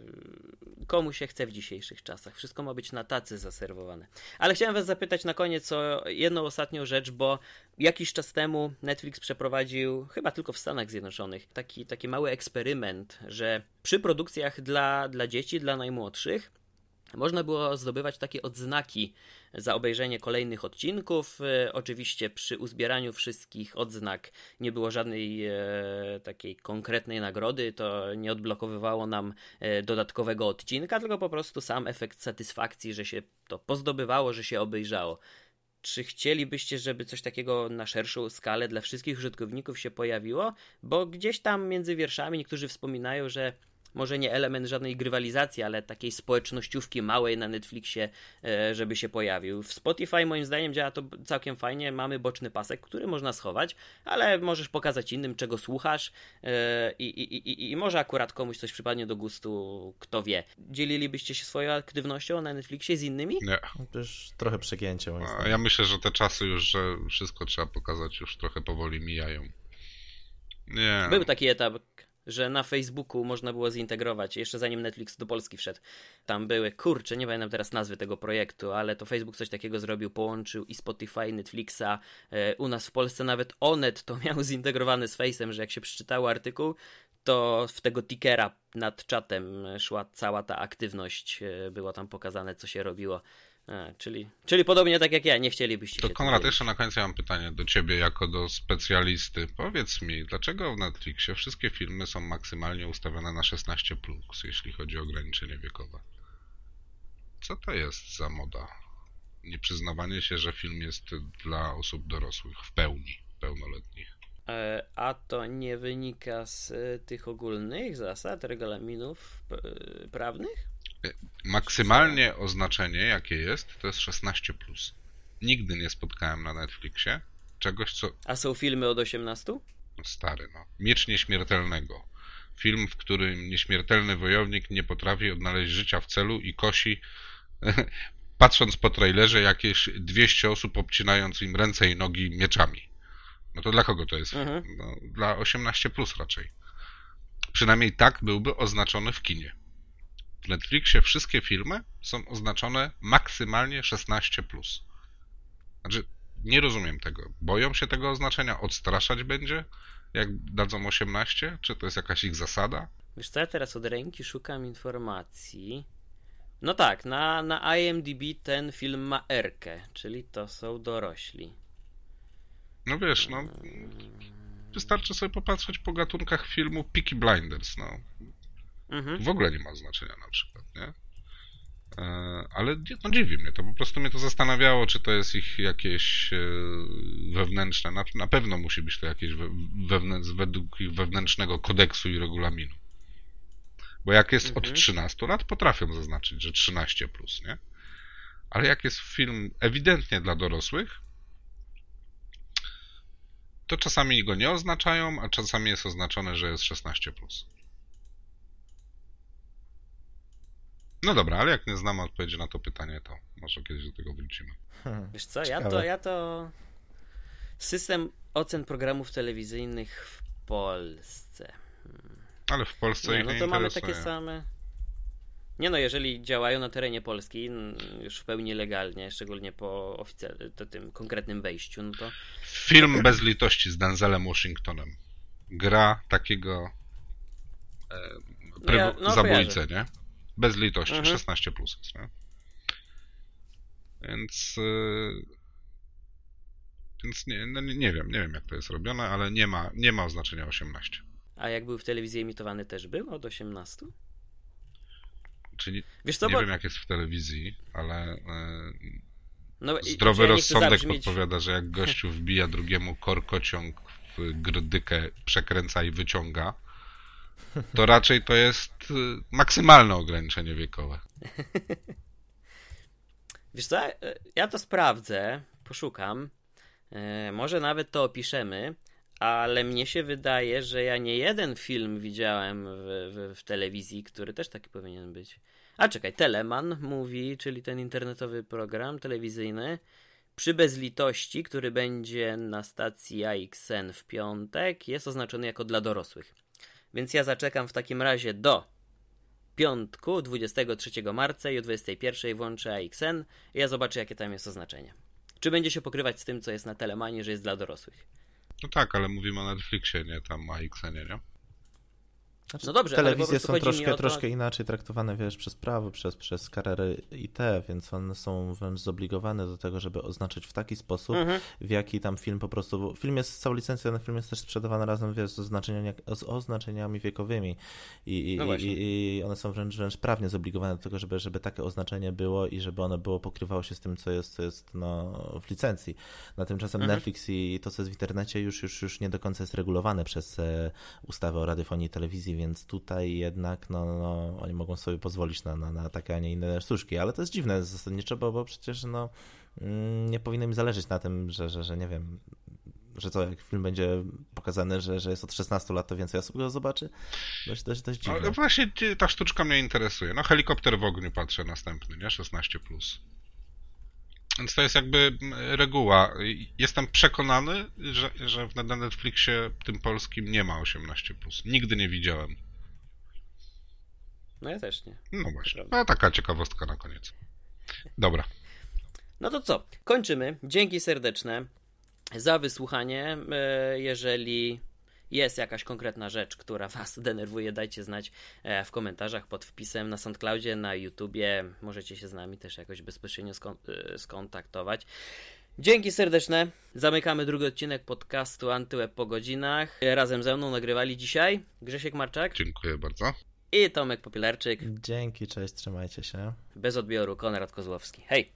S2: Komu się chce w dzisiejszych czasach? Wszystko ma być na tacy zaserwowane. Ale chciałem Was zapytać na koniec o jedną ostatnią rzecz, bo jakiś czas temu Netflix przeprowadził, chyba tylko w Stanach Zjednoczonych, taki, taki mały eksperyment, że przy produkcjach dla, dla dzieci, dla najmłodszych, można było zdobywać takie odznaki za obejrzenie kolejnych odcinków. E, oczywiście przy uzbieraniu wszystkich odznak nie było żadnej e, takiej konkretnej nagrody, to nie odblokowywało nam e, dodatkowego odcinka, tylko po prostu sam efekt satysfakcji, że się to pozdobywało, że się obejrzało. Czy chcielibyście, żeby coś takiego na szerszą skalę dla wszystkich użytkowników się pojawiło? Bo gdzieś tam między wierszami niektórzy wspominają, że może nie element żadnej grywalizacji, ale takiej społecznościówki małej na Netflixie, e, żeby się pojawił. W Spotify moim zdaniem działa to całkiem fajnie. Mamy boczny pasek, który można schować, ale możesz pokazać innym, czego słuchasz e, i, i, i, i może akurat komuś coś przypadnie do gustu, kto wie. Dzielilibyście się swoją aktywnością na Netflixie z innymi?
S3: Nie.
S1: To już trochę przegięcie.
S3: Ja myślę, że te czasy już, że wszystko trzeba pokazać, już trochę powoli mijają. Nie.
S2: Był taki etap, że na Facebooku można było zintegrować, jeszcze zanim Netflix do Polski wszedł. Tam były, kurczę, nie pamiętam teraz nazwy tego projektu, ale to Facebook coś takiego zrobił, połączył i Spotify, Netflixa. E, u nas w Polsce nawet Onet to miał zintegrowany z Face'em, że jak się przeczytało artykuł, to w tego tickera nad czatem szła cała ta aktywność, e, było tam pokazane, co się robiło. A, czyli, czyli podobnie tak jak ja, nie chcielibyście.
S3: To Konrad, jeszcze na końcu mam pytanie do ciebie jako do specjalisty. Powiedz mi, dlaczego w Netflixie wszystkie filmy są maksymalnie ustawione na 16+, jeśli chodzi o ograniczenie wiekowe? Co to jest za moda? Nieprzyznawanie się, że film jest dla osób dorosłych w pełni, pełnoletnich.
S2: E, a to nie wynika z e, tych ogólnych zasad, regulaminów e, prawnych?
S3: Maksymalnie oznaczenie, jakie jest, to jest 16. nigdy nie spotkałem na Netflixie czegoś, co...
S2: A są filmy od 18?
S3: No stary, no. Miecz Nieśmiertelnego. Film, w którym nieśmiertelny wojownik nie potrafi odnaleźć życia w celu i kosi, patrząc po trailerze, jakieś 200 osób obcinając im ręce i nogi mieczami. No to dla kogo to jest?
S2: Mhm.
S3: No, dla 18 plus raczej. Przynajmniej tak byłby oznaczony w kinie. W Netflixie wszystkie filmy są oznaczone maksymalnie 16 plus. Znaczy, nie rozumiem tego. Boją się tego oznaczenia? Odstraszać będzie? Jak dadzą 18? Czy to jest jakaś ich zasada?
S2: Wiesz co, ja teraz od ręki szukam informacji. No tak, na, na IMDb ten film ma Erkę, czyli to są dorośli.
S3: No wiesz, no. Wystarczy sobie popatrzeć po gatunkach filmu Peaky Blinders, no.
S2: Mhm.
S3: W ogóle nie ma znaczenia na przykład, nie? E, Ale no dziwi mnie to, po prostu mnie to zastanawiało, czy to jest ich jakieś e, wewnętrzne, na, na pewno musi być to jakieś we, wewnę, według ich wewnętrznego kodeksu i regulaminu. Bo jak jest od
S2: Mhm.
S3: 13 lat, potrafią zaznaczyć, że 13 plus, nie? Ale jak jest film ewidentnie dla dorosłych, to czasami go nie oznaczają, a czasami jest oznaczone, że jest 16 plus. No dobra, ale jak nie znamy odpowiedzi na to pytanie, to może kiedyś do tego wrócimy.
S1: Hmm.
S2: Wiesz co, ja to, ja to... System ocen programów telewizyjnych w Polsce.
S3: Ale w Polsce
S2: Nie,
S3: ich
S2: no
S3: nie
S2: to mamy
S3: interesuje.
S2: takie same... Nie no, jeżeli działają na terenie Polski już w pełni legalnie, szczególnie po oficjalnym, to tym konkretnym wejściu, no to
S3: Film bez litości z Denzelem Washingtonem. Gra takiego e,
S2: No ja-
S3: pryw-
S2: no
S3: zabójcę, nie? Bez litości,
S2: Mhm.
S3: 16 plus jest, nie? Więc e, więc nie, no nie, nie wiem, nie wiem jak to jest robione, ale nie ma, nie ma oznaczenia 18.
S2: A jak był w telewizji emitowany też był od 18?
S3: Czyli
S2: Wiesz co,
S3: nie
S2: bo
S3: wiem jak jest w telewizji, ale e,
S2: no,
S3: zdrowy rozsądek
S2: zabrzmieć-
S3: podpowiada, że jak gościu wbija drugiemu korkociąg w grdykę, przekręca i wyciąga, to raczej to jest y, maksymalne ograniczenie wiekowe.
S2: Wiesz co, ja to sprawdzę, poszukam. E, Może nawet to opiszemy, ale mnie się wydaje, że ja nie jeden film widziałem w, w, w telewizji, który też taki powinien być. A czekaj, Teleman mówi, czyli ten internetowy program telewizyjny, przy bezlitości, który będzie na stacji AXN w piątek, jest oznaczony jako dla dorosłych. Więc ja zaczekam w takim razie do piątku 23 marca i o 21 włączę AXN i ja zobaczę jakie tam jest oznaczenie. Czy będzie się pokrywać z tym, co jest na Telemanie, że jest dla dorosłych.
S3: No tak, ale mówimy o Netflixie, nie tam AXN-ie, nie?
S1: Znaczy,
S2: No dobrze,
S1: telewizje są troszkę,
S2: to-
S1: troszkę inaczej traktowane, wiesz, przez prawo, przez, przez kariery IT, więc one są wręcz zobligowane do tego, żeby oznaczyć w taki sposób,
S2: Mhm.
S1: w jaki tam film po prostu. Film jest, cała licencja na film jest też sprzedawany razem, wiesz, z oznaczeniami, z oznaczeniami wiekowymi. I, i,
S2: No
S1: i, i one są wręcz, wręcz prawnie zobligowane do tego, żeby, żeby takie oznaczenie było i żeby ono było pokrywało się z tym, co jest, co jest no, w licencji. Na tymczasem
S2: Mhm.
S1: Netflix i to, co jest w internecie, już, już, już nie do końca jest regulowane przez e, ustawę o radiofonii i telewizji, więc tutaj jednak no, no, oni mogą sobie pozwolić na, na, na takie, a nie inne sztuczki. Ale to jest dziwne zasadniczo, bo, bo przecież no, mm, nie powinno mi zależeć na tym, że, że, że nie wiem, że co, jak film będzie pokazany, że, że jest od 16 lat, to więcej osób go zobaczy? Dość, dość, dość dziwne.
S3: Ale właśnie ty- ta sztuczka mnie interesuje. No helikopter w ogniu patrzę następny, nie? 16 plus. Więc to jest jakby mm, reguła. Jestem przekonany, że, że w- na Netflixie tym polskim nie ma 18 plus. Nigdy nie widziałem.
S2: No ja też nie.
S3: No właśnie. No taka ciekawostka na koniec. Dobra.
S2: No to co? Kończymy. Dzięki serdeczne za wysłuchanie. E, Jeżeli jest jakaś konkretna rzecz, która Was denerwuje, dajcie znać e, w komentarzach pod wpisem na SoundCloudzie, na YouTubie. Możecie się z nami też jakoś bezpośrednio skon- e, skontaktować. Dzięki serdeczne. Zamykamy drugi odcinek podcastu Antyweb po godzinach. Razem ze mną nagrywali dzisiaj Grzesiek Marczak
S3: Dziękuję bardzo.
S2: i Tomek Popielarczyk.
S1: Dzięki, cześć, trzymajcie się.
S2: Bez odbioru Konrad Kozłowski. Hej!